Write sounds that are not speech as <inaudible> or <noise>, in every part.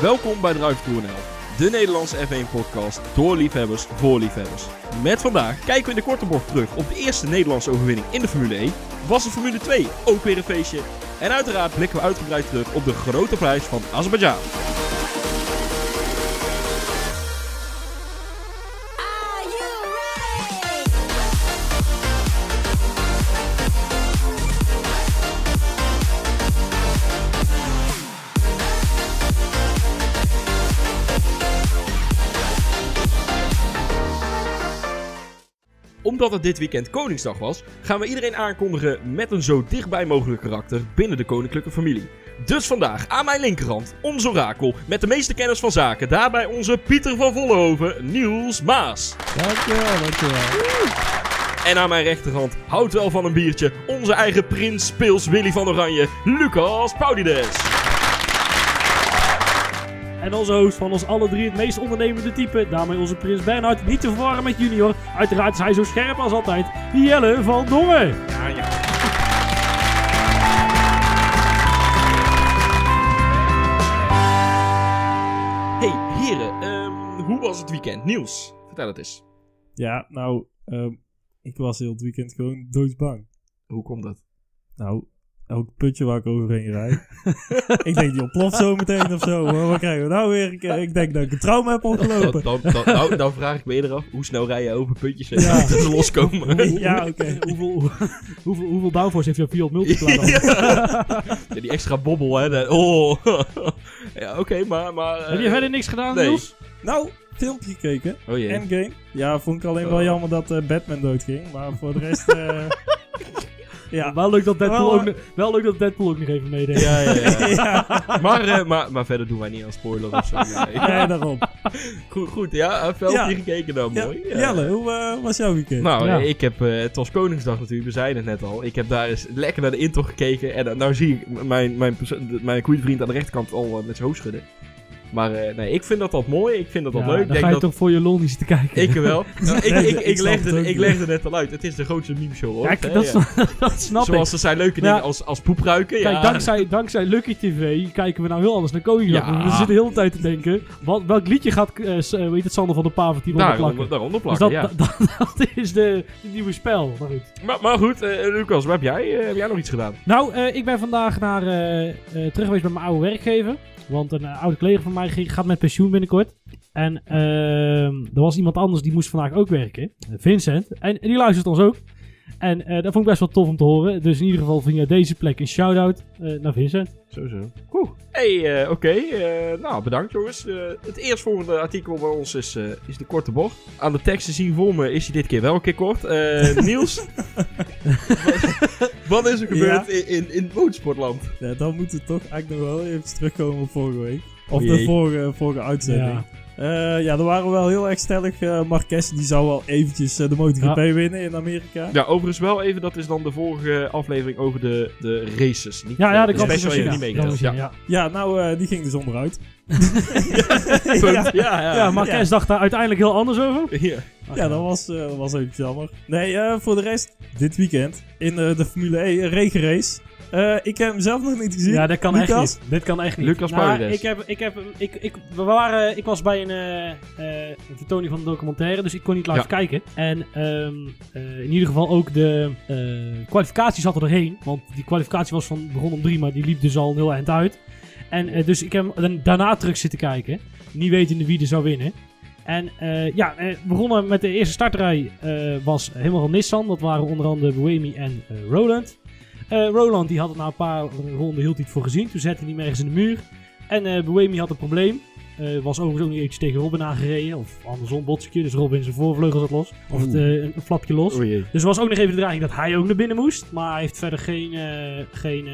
Welkom bij Drive NL, de Nederlandse F1-podcast door liefhebbers voor liefhebbers. Met vandaag kijken we in de korte bocht terug op de eerste Nederlandse overwinning in de Formule 1. Was de Formule 2 ook weer een feestje? En uiteraard blikken we uitgebreid terug op de grote prijs van Azerbeidzjan. Omdat het dit weekend Koningsdag was, gaan we iedereen aankondigen met een zo dichtbij mogelijk karakter binnen de koninklijke familie. Dus vandaag aan mijn linkerhand ons orakel met de meeste kennis van zaken. Daarbij onze Pieter van Vollenhoven, Niels Maas. Dankjewel, dankjewel. En aan mijn rechterhand houdt wel van een biertje onze eigen prins Speels Willy van Oranje, Lucas Paudides. En onze host van ons alle drie het meest ondernemende type, daarmee onze prins Bernhard, niet te verwarren met junior. Uiteraard is hij zo scherp als altijd, Jelle van Dongen. Ja, ja. Hey heren, ehm, hoe was het weekend? Niels, vertel het eens. Ja, nou, ehm, ik was heel het weekend gewoon doodsbang. Hoe komt dat? Nou, elk putje waar ik overheen rijd. <laughs> ik denk, die ontploft zo meteen of zo. Wat krijgen we nou weer? Ik, ik denk dat ik een trauma heb opgelopen. <laughs> Dan, dan, nou, dan vraag ik me eerder af, hoe snel rij je over puntjes heen Ja. <laughs> dat ze loskomen? ja, oké. Hoeveel, hoeveel, hoeveel downforce heeft jouw Fiat Multipla dan? Ja, die extra bobbel, hè. dat- Oh. ja, oké, maar... maar eh, Heb je verder niks gedaan, nee. Niels? Nou, filmpje gekeken. Oh jee. Endgame. Ja, vond ik alleen Oh. wel jammer dat eh, Batman doodging. Maar voor de rest... eh, ja. Wel leuk dat Deadpool, Wel, ook, nog- wel leuk dat Deadpool ook nog even meedeed. Ja, ja, ja. <laughs> ja. maar, eh, maar, maar verder doen wij niet aan spoiler of zo. <laughs> Nee. Nee, daarom. Goed, goed, ja. Filmpje Ja. gekeken dan, Ja, mooi. Ja. Jelle, hoe eh, was jouw weekend? Nou, Ja. ik heb, eh, het was Koningsdag natuurlijk, we zeiden het net al. Ik heb daar eens lekker naar de intocht gekeken. En uh, nou zie ik mijn, mijn, mijn goede vriend aan de rechterkant al met zijn hoofd schudden. Maar eh, nee, ik vind dat dat mooi. Ik vind dat dat Ja, leuk. Dan Ik denk ga je dat toch voor je lol niet zitten kijken. ik wel. <laughs> Nou, ik, ik, ik, legde, ik legde net al uit. Het is de grootste meme show hoor. Kijk, dat, ja. snap, <laughs> dat snap ik. Zoals er zijn leuke dingen Ja. als, als poepruiken. Kijk, dankzij, dankzij Lucky TV kijken we nou heel anders naar Koningsdag. We zitten de hele tijd te denken, wat, welk liedje gaat, eh s- eh, heet het, Sander van der Pavert hier Daaronder, plakken? daaronder Dus dat, <laughs> dat, dat is de, de nieuwe spel. Maar goed. Maar, maar goed, eh, Lucas, wat heb jij, eh, heb jij nog iets gedaan? Nou, eh, ik ben vandaag naar, eh, eh, terug geweest bij mijn oude werkgever. Want een eh, oude collega van mij gaat met pensioen binnenkort. En ehm, er was iemand anders die moest vandaag ook werken. Vincent. En, en die luistert ons ook. En eh, dat vond ik best wel tof om te horen. Dus in ieder geval via deze plek een shout-out eh, naar Vincent. Sowieso. Oeh. Hey, eh, oké. eh, nou, bedankt jongens. Eh, het eerstvolgende artikel bij ons is, eh, is de korte bocht. Aan de tekst te zien voor me is hij dit keer wel een keer kort. Eh, <laughs> Niels, wat, wat is er gebeurd in, in, in motorsportland? Ja, dan moeten we toch eigenlijk nog wel even terugkomen op vorige week. Of de vorige, vorige uitzending. Ja. Ja. ja, er waren wel heel erg stellig. eh Marquez die zou wel eventjes eh, de MotoGP winnen in Amerika. Ja, overigens wel even, dat is dan de vorige aflevering over de, de races. Niet, Ja, ja, eh, dat de kan special even niet meegeteld. Ja, Ja, ja. Ja, nou, eh, die ging dus onderuit. <laughs> Ja, ja. ja, Marquez dacht daar uiteindelijk heel anders over. <laughs> Ja. Ja, dat was, eh, dat was even jammer. Nee, eh, voor de rest, dit weekend in eh, de Formule E regenrace. Eh, ik heb hem zelf nog niet gezien. Ja, dat kan Lucas? echt niet. Dit kan echt niet. Lucas Nou, Paredes. ik, heb, ik, heb, ik, ik, we waren, ik was bij een, eh, eh, een vertoning van een documentaire, dus ik kon niet live Ja. kijken. En ehm, eh, in ieder geval ook de eh, kwalificatie zat er doorheen. Want die kwalificatie was van, begon om drie, maar die liep dus al een heel eind uit. En eh, dus ik heb hem dan daarna terug zitten kijken. Niet wetende wie er zou winnen. En eh, ja, eh, we begonnen met de eerste startrij. eh, was helemaal van Nissan. Dat waren onder andere Buemi en eh, Roland. Eh, Roland die had het na een paar ronden hield hij het voor gezien. Toen zette hij niet ergens in de muur. En Buemi had een probleem. Eh, was overigens ook niet eentje tegen Robin aangereden. Of andersom, botsetje. Dus Robin zijn voorvleugel zat los. Of het, een, een flapje los. O jee. Dus er was ook nog even de dreiging dat hij ook naar binnen moest. Maar hij heeft verder geen, geen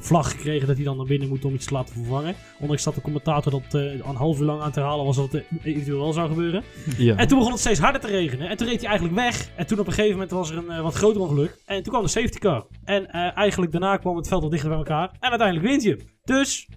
vlag gekregen dat hij dan naar binnen moet om iets te laten vervangen. Ondanks dat de commentator dat eh, een half uur lang aan te herhalen was dat het eh, eventueel wel zou gebeuren. Ja. En toen begon het steeds harder te regenen. En toen reed hij eigenlijk weg. En toen op een gegeven moment was er een eh, wat groter ongeluk. En toen kwam de safety car. En eigenlijk daarna kwam het veld wat dichter bij elkaar. En uiteindelijk wint je. Dus,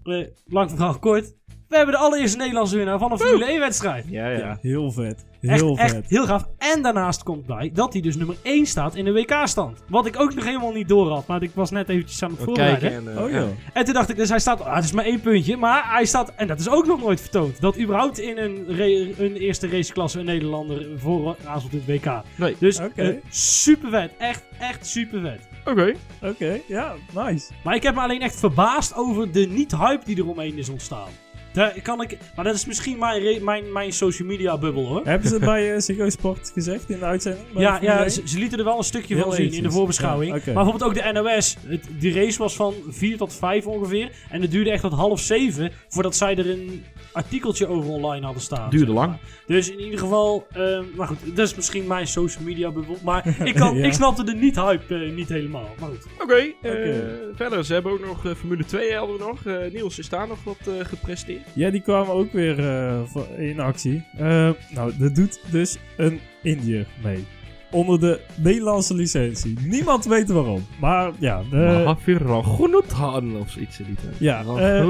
lang verhaal kort. We hebben de allereerste Nederlandse winnaar van een Formule 1 wedstrijd. Ja, ja. Ja, heel vet. Echt, Heel echt vet. heel gaaf. En daarnaast komt bij dat hij dus nummer 1 staat in de WK-stand. Wat ik ook nog helemaal niet door had. Maar ik was net eventjes aan het We voorbereiden. kijken en... eh, Oh ja. ja. En toen dacht ik, dus hij staat, ah, het is maar één puntje. Maar hij staat, en dat is ook nog nooit vertoond. Dat überhaupt in een, re- een eerste raceklasse een Nederlander voorrazelt in het WK. Nee. Dus eh, super vet. Echt, echt super vet. Oké. Oké, ja, nice. Maar ik heb me alleen echt verbaasd over de niet-hype die eromheen is ontstaan. Daar kan ik, maar dat is misschien mijn, mijn, mijn social media bubbel hoor. Hebben ze het bij uh, Ziggo Sport gezegd in de uitzending? Ja, ja 1? ze, ze lieten er wel een stukje Heel van zien in de voorbeschouwing. Ja. Maar bijvoorbeeld ook de NOS. Het, die race was van 4 tot 5 ongeveer. En het duurde echt tot half 7 voordat zij er een artikeltje over online hadden staan. Duurde zeg lang. maar. Dus in ieder geval, ehm maar goed, dat is misschien mijn social media bubbel. Maar <laughs> ik, kan, Ja. ik snapte de niet-hype eh, niet helemaal. Maar goed. Oké, eh, Oké. verder, ze hebben ook nog eh, Formule 2 hadden we nog. Eh, Niels, is daar nog wat eh, gepresteerd? Ja, die kwamen ook weer eh, in actie. Eh, nou, er doet dus een Indiër mee. Onder de Nederlandse licentie. Niemand weet waarom. Maar ja, de, Mahavir Raghunathan of zoiets in die tijd. Ja, eh,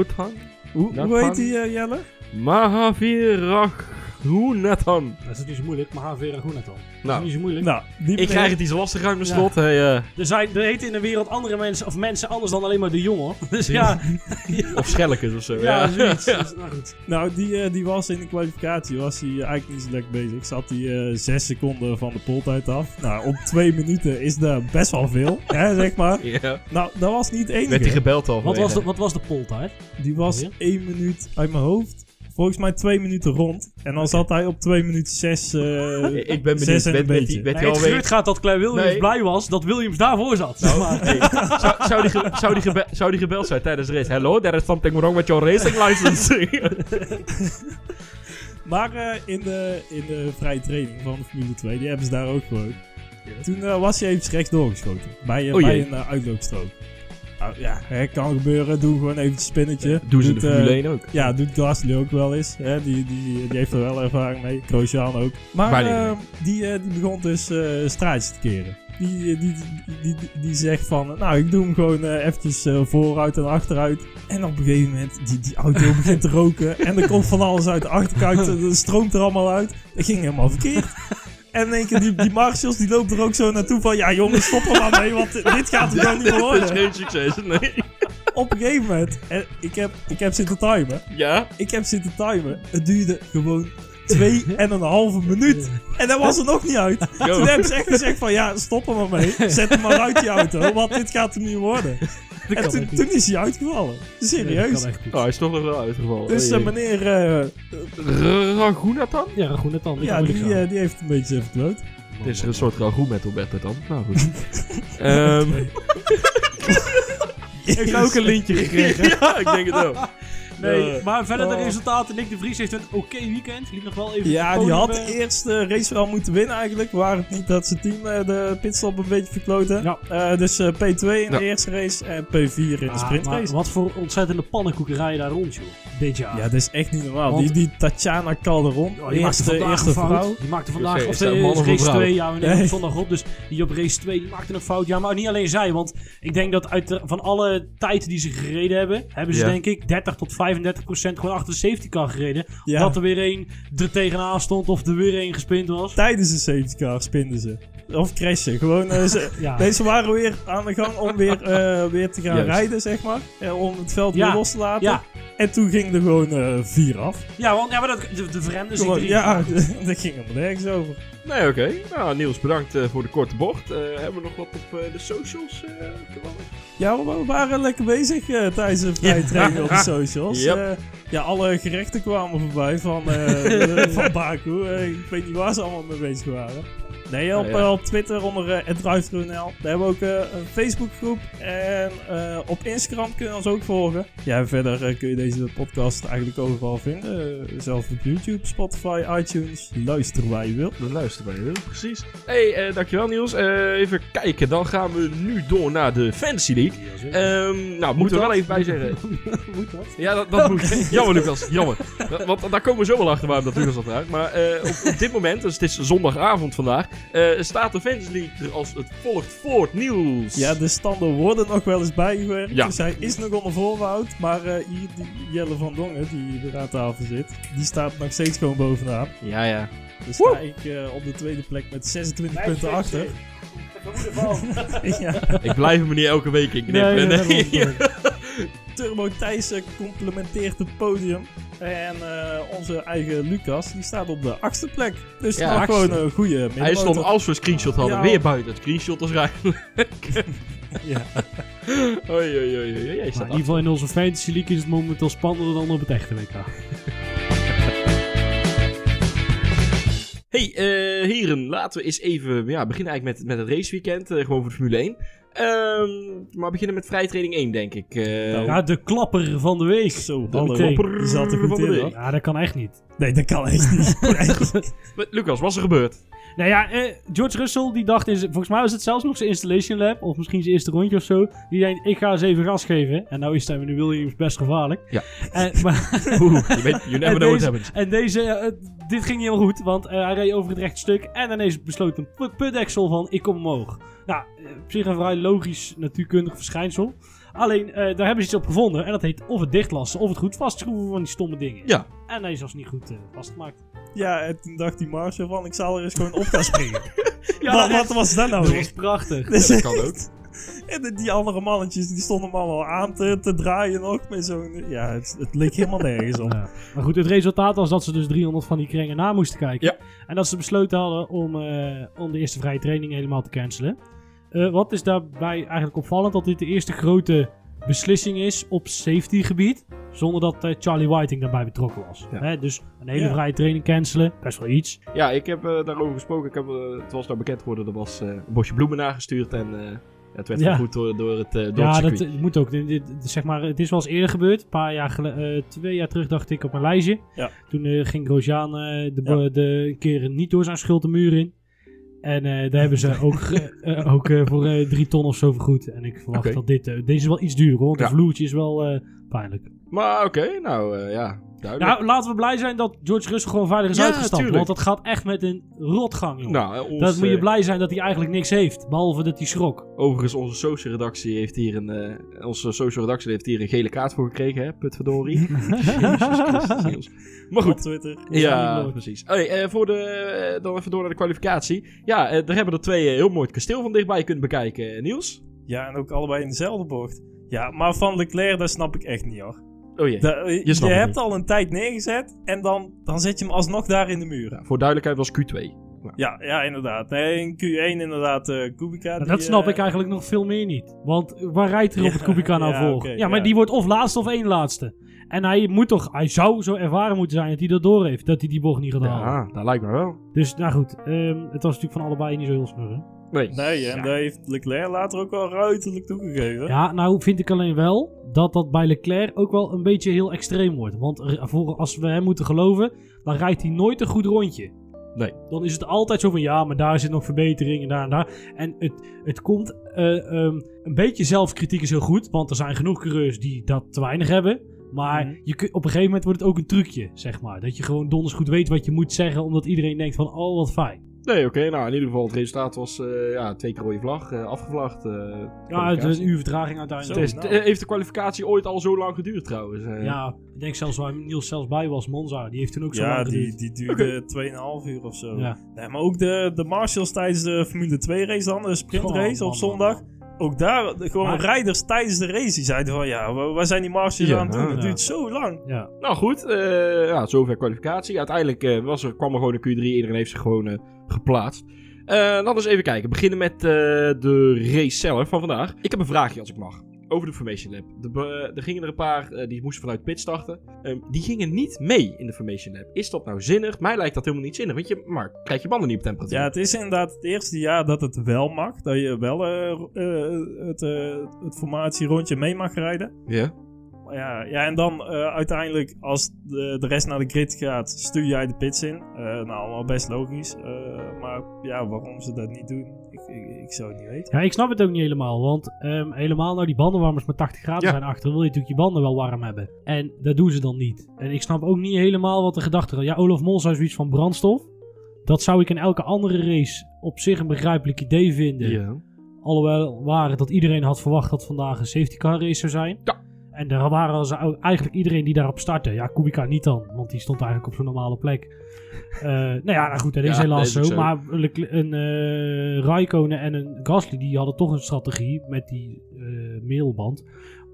hoe, dat hoe heet die eh, Jelle? Mahavir Raghunathan. Dat is niet zo moeilijk, dan. Dat is Nou, niet zo moeilijk. Nou, die ik krijg het iets lastig uit mijn Ja. slot. Hey, eh, Er, zijn, er heten in de wereld andere mensen, of mensen anders dan alleen maar de jongen. <laughs> Dus ja, <laughs> of Schellekes of zo. ja, zoiets. <laughs> Dus, nou goed. Nou, die, eh, die was in de kwalificatie was hij eh, eigenlijk niet zo lekker bezig. Zat hij eh, zes seconden van de poltijd af. Nou, op twee minuten is dat best wel veel, hè, zeg maar. Ja. Nou, dat was niet het Werd enige. hij gebeld al? Wat was de, wat was de poltijd? Die was Ja. één minuut uit mijn hoofd. Volgens mij twee minuten rond. En dan zat hij op twee minuten zes. eh, Ik ben zes benieuwd. en een beetje. Nee, hij het gerucht gaat dat Claire Williams Nee. blij was dat Williams daarvoor zat. Nou, <laughs> maar, hey, zou, zou, die ge- zou, die zou die gebeld zijn tijdens de race? Hello, there is something wrong with your racing license. <laughs> Maar eh, in, de, in de vrije training van de Formule 2, die hebben ze daar ook gewoon. Toen eh, was hij even rechts doorgeschoten. Bij, Oh bij een uh, uitloopstrook. Nou ja, hè, kan gebeuren. Doe gewoon even een spinnetje. Doen ze de eh, Formule 1 ook. Ja, doet Gasly ook wel eens. Hè? Die, die, die heeft er wel ervaring mee. Grosjean ook. Maar Bijna eh, die, eh, die begon dus eh straatjes te keren. Die, die, die, die, die, die zegt van, nou ik doe hem gewoon eh, eventjes eh, vooruit en achteruit. En op een gegeven moment, die, die auto <laughs> begint te roken. En er komt van alles uit de achterkant. <laughs> Er stroomt er allemaal uit. Dat ging helemaal verkeerd. En één keer, die, die marshals, die loopt er ook zo naartoe van... Ja jongens, stop er maar mee, want dit gaat er gewoon niet meer Dit is worden. geen succes, nee. <laughs> Op een gegeven moment, en ik heb, ik heb zitten timen. Ja? Ik heb zitten timen. Het duurde gewoon twee <laughs> en een halve minuut. En dat was er nog niet uit. Toen hebben ze echt gezegd van ja, stop er maar mee. Zet hem maar uit die auto, want dit gaat er niet worden. <laughs> <laughs> En kan toen, is hij uitgevallen. Serieus. kan echt niet. Oh, hij is toch nog wel uitgevallen. Dus jee. meneer, eh, Raghunathan? Ja, dan. ja, die, eh, die heeft een beetje verkloot. Het is een soort ragout met Roberto dan. Nou goed. <laughs> Ehm Heeft hij ook een lintje gekregen? <laughs> ja, ik denk het ook. Nee, Eh, maar verder de oh. resultaten. Nick de Vries heeft een oké weekend. Liep nog wel even Ja, die had podium, de eh. eerste race wel moeten winnen eigenlijk. Waar het niet dat zijn team eh, de pitstop een beetje verkloten. Ja. Eh, dus eh, P2 in Ja. de eerste race en P4 in de sprintrace. wat voor ontzettende pannenkoekerij daar rond, joh. Dit jaar. Ja, dat is echt niet normaal. Want- die, die Tatjana Calderon, Oh, die maakte eerste, vandaag eerste een fout. vrouw. Die maakte vandaag, eh, of de race vrouw? 2, ja, we nemen Nee. zondag op. Dus die op race 2, die maakte een fout. Ja, maar niet alleen zij, want ik denk dat uit de- van alle tijden die ze gereden hebben, hebben ze Ja. denk ik 30 tot 35 procent gewoon achter de safety car gereden. Ja. Dat er weer één er tegenaan stond of er weer één gespind was. Tijdens de safety car spinden ze. Of crashen. Gewoon, eh, ze, Ja. nee, ze waren weer aan de gang om weer, eh, weer te gaan Juist. rijden, zeg maar. Eh, om het veld Ja. weer los te laten. Ja, En toen ging er gewoon eh, vier af. ja, want ja, maar dat, de, de Gewoon, drie. ja, <laughs> dat ging helemaal nergens over. Nee, oké. Nou, Niels, bedankt voor de korte bocht. Eh, hebben we nog wat op de socials? eh? Ja, we waren lekker bezig tijdens de vrije Ja. training op de <laughs> socials. Yep. Eh, ja, alle gerechten kwamen voorbij van, eh, <laughs> van Baku. Ik weet niet waar ze allemaal mee bezig waren. Nee, op, Oh, ja. eh, op Twitter onder uh, @drive.nl. Daar hebben we ook eh, een Facebookgroep. En eh, op Instagram kun je ons ook volgen. Ja, verder eh, kun je deze podcast eigenlijk overal vinden. Eh, zelfs op YouTube, Spotify, iTunes. Luister waar je wilt. Dan luisteren wij heel precies. hey, eh, dankjewel Niels. Eh, even kijken, dan gaan we nu door naar de Fantasy League. Ehm, nou, moeten we dat? wel even bij zeggen. <laughs> Moet dat? Ja, dat, dat moet. <laughs> Jammer, Lucas. Jammer. Want daar komen we zo wel achter waarom dat Lucas dat vraagt. Maar eh, op, op dit moment, dus het is zondagavond vandaag, Eh, staat de Fantasy League er als het volgt voort, Niels? Ja, de standen worden nog wel eens bijgewerkt. Ja. Dus hij is nog onder voorbehoud. Maar eh, hier, die Jelle van Dongen, die weer aan tafel zit, die staat nog steeds gewoon bovenaan. ja. ja. Dus sta ik eh, op de tweede plek met 26 punten achter. <laughs> ja. Ik blijf hem niet elke week in knippen. Nee, Nee. <laughs> Turbo Thijssen complementeert het podium. En eh, onze eigen Lucas, die staat op de achtste plek. Dus Ja, nog achtste. gewoon een goede Hij middenmotor. stond als we een screenshot hadden Ja. weer buiten het screenshot als <laughs> eigenlijk. Ja. Oei, oei, oei, oei. In staat ieder geval in onze Fantasy League is het momenteel spannender dan op het echte WK. Hey, eh, heren, laten we eens even ja, beginnen eigenlijk met, met het raceweekend. eh, gewoon voor de Formule 1. Ehm, maar beginnen met vrijtraining 1, denk ik. Eh, Nou, Ja, de klapper van de week. Zo, hallo. meteen. Die zat er goed Van de in, week. hoor. Ja, dat kan echt niet. Nee, dat kan echt niet. <laughs> Lucas, wat is er gebeurd? Nou ja, eh, George Russell die dacht, in volgens mij was het zelfs nog zijn installation lab, of misschien zijn eerste rondje of zo. Die denkt, ik ga eens even gas geven. En nou is nu Williams best gevaarlijk. Ja. En, maar, <laughs> Oeh, je weet, you never know what happens. en deze, eh, dit ging niet helemaal goed, want eh, hij reed over het rechte stuk. En ineens besloot een put- putdeksel van, ik kom omhoog. Nou, eh, op zich een vrij logisch natuurkundig verschijnsel. Alleen, eh, daar hebben ze iets op gevonden. En dat heet of het dichtlassen of het goed vastschroeven van die stomme dingen. Ja. En hij is als niet goed eh, vastgemaakt. Ja, en toen dacht die Marshall van, ik zal er eens gewoon op gaan springen. <laughs> Ja, wat, wat was dat nou dat weer? was prachtig. Dus- Dat kan ook. <laughs> En de- die andere mannetjes, die stonden hem allemaal aan te, te draaien nog. Met zo'n, ja, het, het leek helemaal nergens op. Ja. Maar goed, het resultaat was dat ze dus 300 van die kringen na moesten kijken. Ja. En dat ze besloten hadden om, eh, om de eerste vrije training helemaal te cancelen. Eh, wat is daarbij eigenlijk opvallend? Dat dit de eerste grote beslissing is op safety gebied. Zonder dat eh, Charlie Whiting daarbij betrokken was. Ja. Hè, dus een hele Ja. vrije training cancelen, best wel iets. Ja, ik heb eh, daarover gesproken. Ik heb, eh, het was nou bekend geworden, er was eh, een bosje bloemen nagestuurd. En eh, het werd Ja. goed door, door het, door het ja, dat moet ook. Dit, dit- zeg maar, het is wel eens eerder gebeurd. Een paar jaar geleden, twee jaar terug dacht ik op mijn lijstje. Ja. Toen ging Grosjean eh, de, Ja. de, een keer niet door zijn schuld de muur in. En eh, daar hebben ze ook, <laughs> eh, eh, ook voor drie ton of zo vergoed. En ik verwacht dat dit... deze is wel iets duurder hoor, want Ja. het vloertje is wel pijnlijk. Maar oké, nou ja, duidelijk. Nou, laten we blij zijn dat George Russell gewoon veilig is Ja, uitgestapt. tuurlijk. Want dat gaat echt met een rotgang, joh. Nou, eh, ons, dat moet je eh, blij zijn dat hij eigenlijk niks heeft. Behalve dat hij schrok. Overigens, onze social redactie heeft hier een, eh, onze social redactie heeft hier een gele kaart voor gekregen, hè? Putverdorie. <laughs> Jezus Christus, Niels. Maar Op goed. Twitter. Ja, precies. Eh, voor de, dan even door naar de kwalificatie. Ja, daar hebben er twee heel mooi het kasteel van dichtbij kunnen bekijken, Niels. Ja, en ook allebei in dezelfde bocht. Ja, maar van Leclerc, dat snap ik echt niet hoor. Oh jee. Je het hebt al een tijd neergezet en dan, dan zet je hem alsnog daar in de muur. Ja, voor duidelijkheid was Q2. Ja, ja inderdaad. Nee, in Q1 inderdaad eh Kubica. Die, dat snap eh, ik eigenlijk nog veel meer niet. Want waar rijdt er op het Kubica nou ja, voor? ja, maar ja. die wordt of laatste of één laatste. En hij moet toch, hij zou zo ervaren moeten zijn dat hij dat door heeft. Dat hij die bocht niet gaat halen. Ja, dat lijkt me wel. Dus nou goed, ehm, het was natuurlijk van allebei niet zo heel snurren. Nee. Nee, en Ja. daar heeft Leclerc later ook wel ruiterlijk toegegeven. Ja, nou vind ik alleen wel dat dat bij Leclerc ook wel een beetje heel extreem wordt. Want voor, als we hem moeten geloven, dan rijdt hij nooit een goed rondje. Nee. Dan is het altijd zo van ja, maar daar zit nog verbetering en daar en daar. En het, het komt, eh, ehm, een beetje zelfkritiek is heel goed, want er zijn genoeg coureurs die dat te weinig hebben. Maar Mhm. je kun, op een gegeven moment wordt het ook een trucje, zeg maar. Dat je gewoon donders goed weet wat je moet zeggen, omdat iedereen denkt van, oh wat fijn. Nee, oké. nou, in ieder geval, het resultaat was eh, ja, twee keer rode vlag, eh, afgevlagd. eh, Ja, het is een uur vertraging uiteindelijk. nou. heeft de kwalificatie ooit al zo lang geduurd trouwens? Ja, ik denk zelfs waar Niels zelfs bij was, Monza. Die heeft toen ook zo Ja, lang die, geduurd. die duurde 2,5 uur of zo. Ja. Nee, maar ook de, de Marshalls tijdens de Formule 2 race dan, de sprintrace Oh, op man, zondag. Ook daar, de- gewoon Maar- rijders tijdens de race, die zeiden van ja, wa- waar zijn die Marshalls Ja, aan het doen? Het ja. duurt zo lang. Ja. Nou goed, eh, ja, zover kwalificatie. Uiteindelijk eh, was er, kwam er gewoon een Q3. Iedereen heeft zich gewoon eh, geplaatst. Eh dan eens even kijken. Beginnen met eh, de race zelf van vandaag. Ik heb een vraagje als ik mag. Over de Formation Lab. De, be- er gingen er een paar, eh, die moesten vanuit pit starten. Ehm, die gingen niet mee in de Formation Lab. Is dat nou zinnig? Mij lijkt dat helemaal niet zinnig. Want je, maar krijg je banden niet op temperatuur. Ja, het is inderdaad het eerste jaar dat het wel mag. Dat je wel eh, eh, het, eh, het formatierondje mee mag rijden. Ja? Ja, ja, en dan eh, uiteindelijk als de, de rest naar de grid gaat, stuur jij de pits in. Eh, nou, allemaal best logisch. Eh, maar ja, waarom ze dat niet doen, ik, ik, ik zou het niet weten. Ja, ik snap het ook niet helemaal. Want ehm, helemaal nou die bandenwarmers met 80 graden Ja. zijn achter, wil je natuurlijk je banden wel warm hebben. En dat doen ze dan niet. En ik snap ook niet helemaal wat de gedachte is. Ja, Olaf Mol zei zoiets van brandstof. Dat zou ik in elke andere race op zich een begrijpelijk idee vinden. Ja. Alhoewel waren dat iedereen had verwacht dat vandaag een safety car race zou zijn. Ja. En daar waren ze eigenlijk iedereen die daarop startte. Ja, Kubica niet dan, want die stond eigenlijk op zo'n normale plek. <laughs> Eh nou ja, nou goed, dat is Ja, helaas zo. Maar een eh Raikkonen en een Gasly, die hadden toch een strategie met die eh, mailband.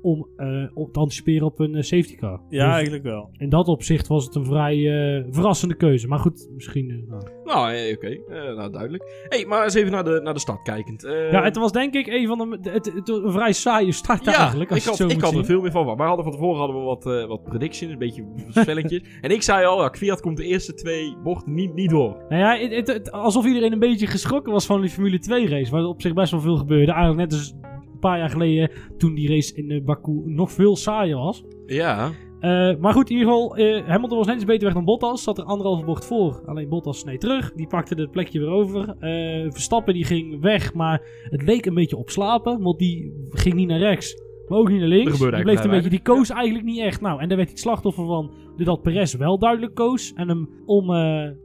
Om eh, op te anticiperen op een eh, safety car. Ja, Dus eigenlijk wel. in dat opzicht was het een vrij eh, verrassende keuze. Maar goed, misschien... nou. Nou, oké. Eh, nou, duidelijk. hey, maar eens even naar de, naar de stad kijkend. Eh, Ja, het was denk ik een van de... Het, het, een vrij saaie start ja, eigenlijk. Als ik het had, zo ik moet had er veel meer van. Maar hadden van tevoren hadden we wat, eh, wat predictions, een beetje <laughs> spelletjes. en ik zei al, ja, Kviat komt de eerste twee bochten niet, niet door. Nou ja, het, het- het- alsof iedereen een beetje geschrokken was van die Formule 2 race. Waar op zich best wel veel gebeurde. Eigenlijk net als paar jaar geleden toen die race in eh, Baku nog veel saaier was. Ja. Eh, maar goed, in ieder geval, eh, Hamilton was net iets beter weg dan Bottas. Zat er anderhalve bocht voor. Alleen Bottas sneed terug. Die pakte het plekje weer over. Verstappen die ging weg, maar het leek een beetje op slapen. Want die ging niet naar rechts, maar ook niet naar links. gebeurde Die bleef een beetje, die koos eigenlijk niet echt. Nou, en daar werd hij het slachtoffer van. Doordat Perez wel duidelijk koos. En hem om,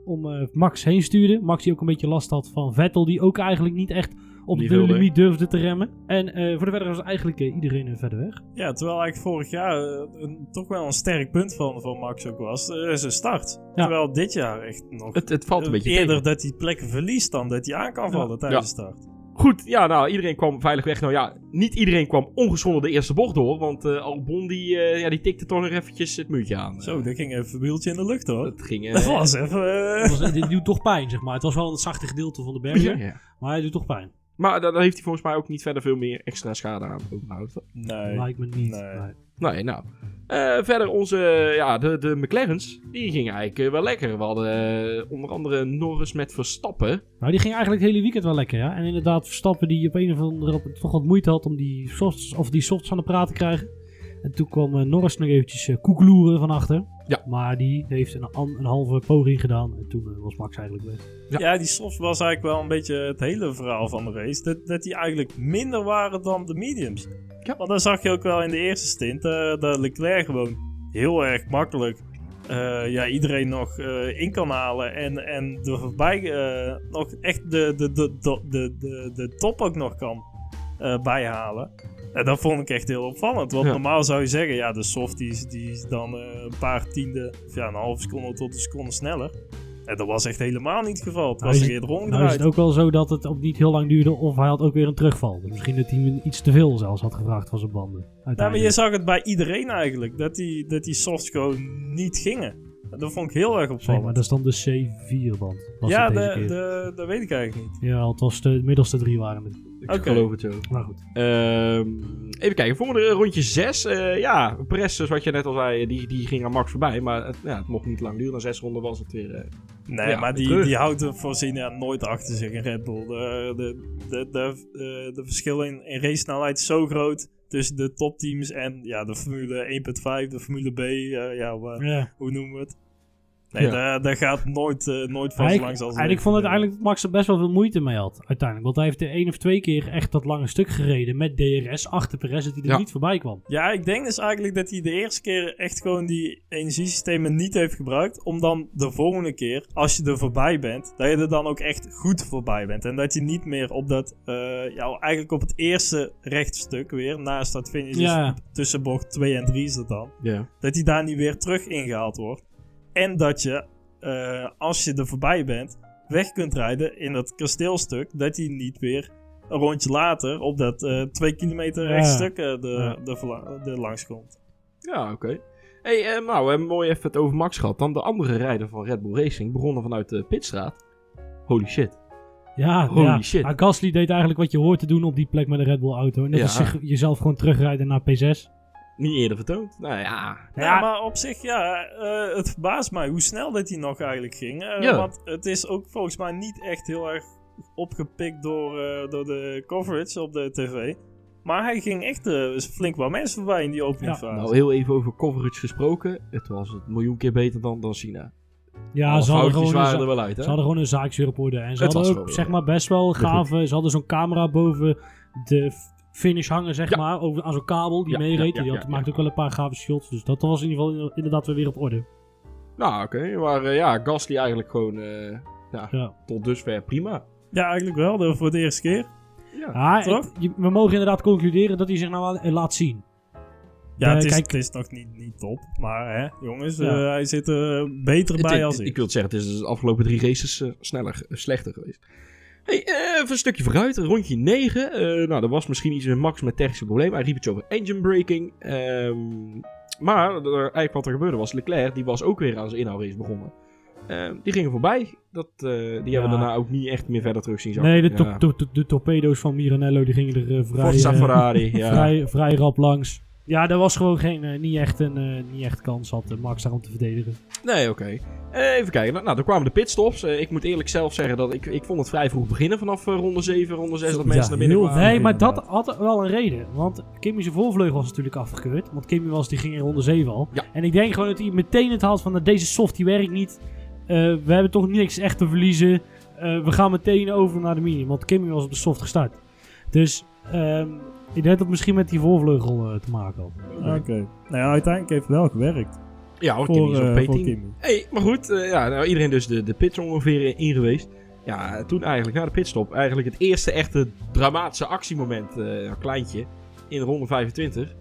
om Max heen stuurde. Max die ook een beetje last had van Vettel. Die ook eigenlijk niet echt op de wilde. limiet durfde te remmen. En eh, voor de verder was eigenlijk eh, iedereen eh, verder weg. Ja, terwijl eigenlijk vorig jaar een, toch wel een sterk punt van, van Max ook was. zijn start. Ja. Terwijl dit jaar echt nog Het, het valt een beetje eerder tegen. dat hij plekken verliest dan dat hij aan kan vallen tijdens de start. Goed, ja, nou, iedereen kwam veilig weg. Nou ja, niet iedereen kwam ongeschonden de eerste bocht door. Want eh, Albon, die, eh, ja, die tikte toch nog eventjes het muurtje aan. Zo, dat ging even een wieltje in de lucht hoor. Dat ging... Dat was even... Het was- dit doet toch pijn, zeg maar. Het was wel een zachte gedeelte van de berg. ja, ja. Maar hij doet toch pijn. Maar daar heeft hij volgens mij ook niet verder veel meer extra schade aan overgehouden. nee. Lijkt me niet. Nee. Nee. Nee, nou. Eh, verder onze, ja, de, de McLaren's, die gingen eigenlijk eh, wel lekker. We hadden eh, onder andere Norris met Verstappen. Nou, die ging eigenlijk het hele weekend wel lekker, ja. En inderdaad, Verstappen die op een of andere manier toch wat moeite had om die softs, of die softs aan de praat te krijgen. En toen kwam eh, Norris nog eventjes eh, koekeloeren van achter. Ja. Maar die heeft een, een halve poging gedaan. En toen eh, was Max eigenlijk weg. Ja. Ja. die softs was eigenlijk wel een beetje het hele verhaal van de race. Dat, dat die eigenlijk minder waren dan de mediums. Ja. Want dan zag je ook wel in de eerste stint dat Leclerc gewoon heel erg makkelijk eh, ja, iedereen nog eh, in kan halen. En, en er voorbij eh, nog echt de, de, de, de, de, de, de top ook nog kan eh, bijhalen. En dat vond ik echt heel opvallend. Want Ja. normaal zou je zeggen, ja, de softies die is dan eh, een paar tiende, of ja, een halve seconde tot een seconde sneller. En dat was echt helemaal niet het geval. Het Nou was er eerder Nou is omgedraaid. het ook wel zo dat het ook niet heel lang duurde of hij had ook weer een terugval. Misschien dat hij iets te veel zelfs had gevraagd van zijn banden. Nou, maar je zag het bij iedereen eigenlijk, dat die, dat die softs gewoon niet gingen. Dat vond ik heel erg Zeg maar, opvallend. dat is dan de C4-band. ja, de, de, de, dat weet ik eigenlijk niet. ja, het was de middelste drie waren het. Ik Oké. geloof het zo. Maar goed. Ehm, even kijken, volgende rondje 6. ja, Perez, zoals je net al zei, die, die ging aan Max voorbij. Maar het, ja, het mocht niet lang duren. Na zes ronden was het weer... eh, Nee, Ja, maar die, terug. die houdt er voorzien ja, nooit achter zich in Red Bull. De, de, de, de, de, de verschil in, in race snelheid is zo groot tussen de topteams en ja, de Formule 1.5, de Formule B, eh, Ja. hoe noemen we het? Nee, Ja. daar, daar gaat nooit, eh, nooit van zo langs als eigenlijk vond uiteindelijk dat Max er best wel veel moeite mee had. Uiteindelijk. Want hij heeft er één of twee keer echt dat lange stuk gereden met DRS achter Perez. Dat hij er Ja. niet voorbij kwam. Ja, ik denk dus eigenlijk dat hij de eerste keer echt gewoon die energiesystemen niet heeft gebruikt. Om dan de volgende keer, als je er voorbij bent, dat je er dan ook echt goed voorbij bent. En dat je niet meer op dat, eh, ja, eigenlijk op het eerste rechtstuk weer, naast dat finish, Ja. tussen bocht 2 en 3 is dat dan. ja. Dat hij daar niet weer terug ingehaald wordt. En dat je, eh, als je er voorbij bent, weg kunt rijden in dat kasteelstuk. Dat hij niet weer een rondje later op dat eh 2 kilometer Ja. rechtstuk eh, de, Ja. de, de langs komt. Ja, oké. Hey, eh, nou, we hebben mooi even het over Max gehad. Dan de andere rijder van Red Bull Racing, begonnen vanuit de pitstraat. Holy shit. Ja, Holy ja. shit. Gasly deed eigenlijk wat je hoort te doen op die plek met een Red Bull auto. Net Ja. als zich, jezelf gewoon terugrijden naar P6. Niet eerder vertoond. Nou ja. Ja, Ja. maar op zich, ja, eh, het verbaast mij hoe snel dat hij nog eigenlijk ging. Eh, Ja. Want het is ook volgens mij niet echt heel erg opgepikt door, eh, door de coverage op de tv. Maar hij ging echt eh, flink wat mensen voorbij in die openingfase. Nou, heel even over coverage gesproken. Het was een miljoen keer beter dan, dan China. Ja, ze hadden, foutjes gewoon een, waren er wel uit, hè? ze hadden gewoon een zaakje op orde. En ze Het hadden ook, zeg ja. maar, best wel gave... Ze hadden zo'n camera boven de finish hangen, zeg Ja. maar. Over, aan zo'n kabel die Ja, meereed. ja, ja, die had, ja, maakte ook wel een paar gave shots. Dus dat was in ieder geval inderdaad weer weer op orde. Nou, oké. Maar eh, ja, Gasly eigenlijk gewoon... eh, ja, Ja. tot dusver prima. Ja, eigenlijk wel. Dat voor de eerste keer. Ja. Ah, Toch? het- je- we mogen inderdaad concluderen dat hij zich nou wel eh, laat zien. Ja, het, is, kijk- het is nog niet, niet top. Maar hè, jongens, Ja. hij zit er beter Het- bij het- als ik ik. wil het zeggen, het is de afgelopen drie races sneller, slechter geweest. Hey, eh, even een stukje vooruit, rondje 9. Eh, nou, dat was misschien iets met Max met technische problemen. Hij riep iets over engine braking. Ehm, maar er- eigenlijk wat er gebeurde was, Leclerc die was ook weer aan zijn inhoudrace begonnen. Ehm, die gingen voorbij. Dat, eh, die hebben we daarna ook niet echt meer verder terug zien zakken. Nee, de, to- Ja. to- to- de torpedo's van Miranello die gingen er vrij, Ferrari, <laughs> ja. vrij, vrij rap langs. Ja, er was gewoon geen, eh, niet, echt een, eh, niet echt kans had eh, Max daarom te verdedigen. Nee, oké. Even kijken. Nou, dan kwamen de pitstops. Ik moet eerlijk zelf zeggen dat ik, ik vond het vrij vroeg beginnen vanaf ronde 7, ronde 6 dat Ja, mensen naar binnen kwamen. Nee, maar dat had wel een reden. Want Kimmy's voorvleugel was natuurlijk afgekeurd. Want Kimmy was, die ging in ronde 7 al. Ja. En ik denk gewoon dat hij meteen het had van nou, deze soft die werkt niet. We hebben toch niks echt te verliezen. We gaan meteen over naar de medium. Want Kimmy was op de soft gestart. Dus ehm, ik denk dat het misschien met die voorvleugel eh, te maken had. Oké. Nou ja, uiteindelijk heeft het wel gewerkt. Ja, want voor, Kimmy is op eh, P10. voor Kimmy. Hey, maar goed, eh, ja, nou, iedereen dus de, de pits ongeveer in geweest. Ja, toen eigenlijk na de pitstop, eigenlijk het eerste echte dramatische actiemoment, eh een kleintje, in ronde 25.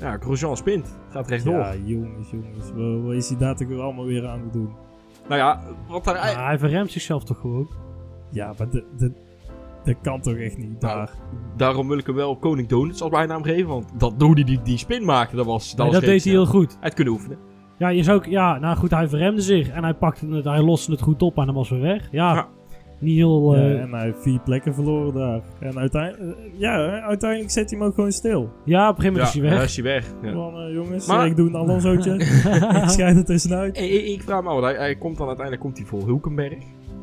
Ja, Grosjean spint, gaat rechtdoor. Ja, jongens, jongens. Wat, wat is hij daar toch allemaal weer aan het doen? Nou ja, wat daar Maar eigenlijk... hij verremt zichzelf toch gewoon. Ja, maar de- de- dat kan toch echt niet Nou, daar. Daarom wil ik hem wel Koning Donuts als bijnaam geven, want dat hoe hij die, die spin maakte, dat was... Dat, Nee, was dat deed hij heel goed. Hij had kunnen oefenen. Ja, je zou ook, ja, nou goed, hij verremde zich. En hij pakte het, hij loste het goed op en dan was weer weg. Ja, Ja. niet heel... Ja, eh, en hij heeft vier plekken verloren daar. En uiteindelijk, ja, uiteindelijk zet hij hem ook gewoon stil. ja, op een gegeven moment Ja, is hij weg. daar is hij weg. Ja. Van, eh, jongens, Maar- ik doe een Alonsootje. <laughs> ik schijt er tussenuit. Hey, ik, ik vraag me af, hij, hij komt dan uiteindelijk komt hij voor Hulkenberg.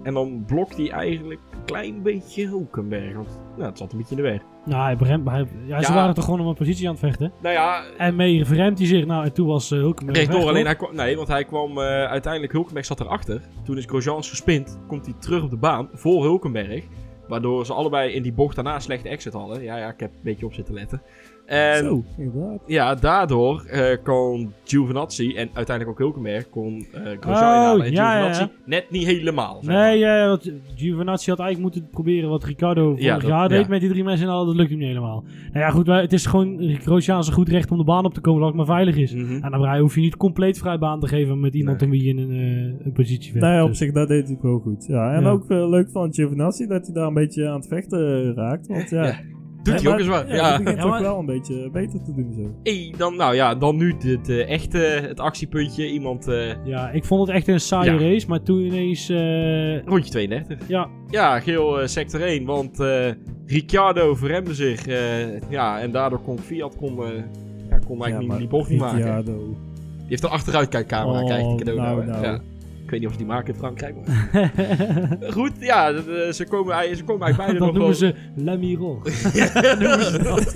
En dan blokt hij eigenlijk een klein beetje Hulkenberg. Want nou, het zat een beetje in de weg. Nou, hij beremt, hij, ja, ze waren toch gewoon om een positie aan het vechten. Nou ja, En mee verremt hij zich. Nou, en toen was uh, Hulkenberg rechtdoor. weg, Alleen hij kwam, nee, want hij kwam eh, uiteindelijk, Hulkenberg zat erachter. Toen is Grosjean gespind. Komt hij terug op de baan voor Hulkenberg. Waardoor ze allebei in die bocht daarna slechte exit hadden. Ja, ja, ik heb een beetje op zitten letten. En Zo, inderdaad. ja, daardoor eh, kon Giovinazzi en uiteindelijk ook Hulkenberg kon eh Grosjean Oh, inhalen. En ja, Giovinazzi ja. net niet helemaal. zeg maar. Nee, ja, want Giovinazzi had eigenlijk moeten proberen wat Ricardo vorig Ja, dat- jaar deed ja. met die drie mensen. En dat lukt hem niet helemaal. Nou ja, goed, het is gewoon Grosjean zijn goed recht om de baan op te komen, zolang het maar veilig is. Mhm. En dan hoef je niet compleet vrij baan te geven met iemand Nee. in wie je in een, eh, een positie vecht. Nee, op Dus- zich, dat deed hij wel goed. Ja, en Ja. ook leuk van Giovinazzi dat hij daar een beetje aan het vechten raakt. Want ja, Ja, Doet hij ook eens wat. Ja, Ja. begint toch maar- wel een beetje beter te doen zo. Hey, dan, nou ja, dan nu het eh, echte het actiepuntje. Iemand eh, Ja, ik vond het echt een saaie Ja. race, maar toen ineens... eh, rondje 32. ja, Ja, geel eh, sector 1, want eh Ricciardo verremde zich. eh, ja, en daardoor kon Fiat kon, ja, kon eigenlijk niet, die bocht niet maken. Ricciardo. Die heeft een achteruitkijkcamera, Oh, krijgt die cadeau nou, nou, nou. Ja. Ik weet niet of ze die maken in Frankrijk. Maar... <laughs> Goed, ja, ze, komen, ze komen eigenlijk beide nog noemen wel... ze La Miro. <laughs> <laughs> Ja, noemen ze dat.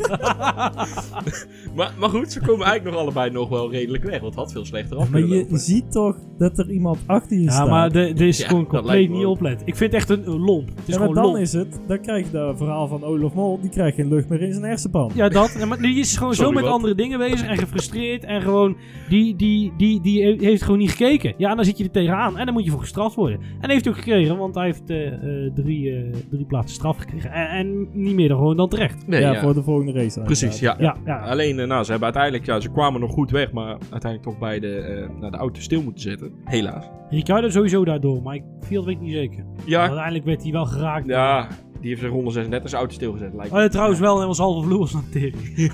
maar, maar goed, ze komen eigenlijk nog allebei nog wel redelijk weg. Want het had veel slechter af Maar je lopen. ziet toch dat er iemand achter je Ja, staat. maar de- dit is Ja, gewoon compleet niet oplet. Ik vind het echt een, een lomp. Het is ja, maar dan lomp. is het, dan krijg je dat verhaal van Olaf Mol, die krijgt geen lucht meer in zijn hersenpan. Ja, dat. Ja, maar die is gewoon Sorry, zo met wat? andere dingen bezig en gefrustreerd. En gewoon, die, die, die, die heeft gewoon niet gekeken. Ja, en dan zit je er tegenaan. En dan moet je voor gestraft worden. En heeft hij ook gekregen, want hij heeft eh, eh, drie, eh, drie plaatsen straf gekregen. En, en niet meer dan gewoon dan terecht. Nee, ja, ja. voor de volgende race. Precies, ja. Ja, ja. Alleen, nou, ze hebben uiteindelijk, ja, ze kwamen nog goed weg, maar uiteindelijk toch bij de, eh, nou, de auto stil moeten zetten. Helaas. Ricardo sowieso daardoor, maar ik viel weet ik niet zeker. Ja, Uiteindelijk werd hij wel geraakt. ja die heeft zijn ronde 36 zijn auto stilgezet, lijkt. Oh, ja, trouwens wel, en was halve vloer als een tering.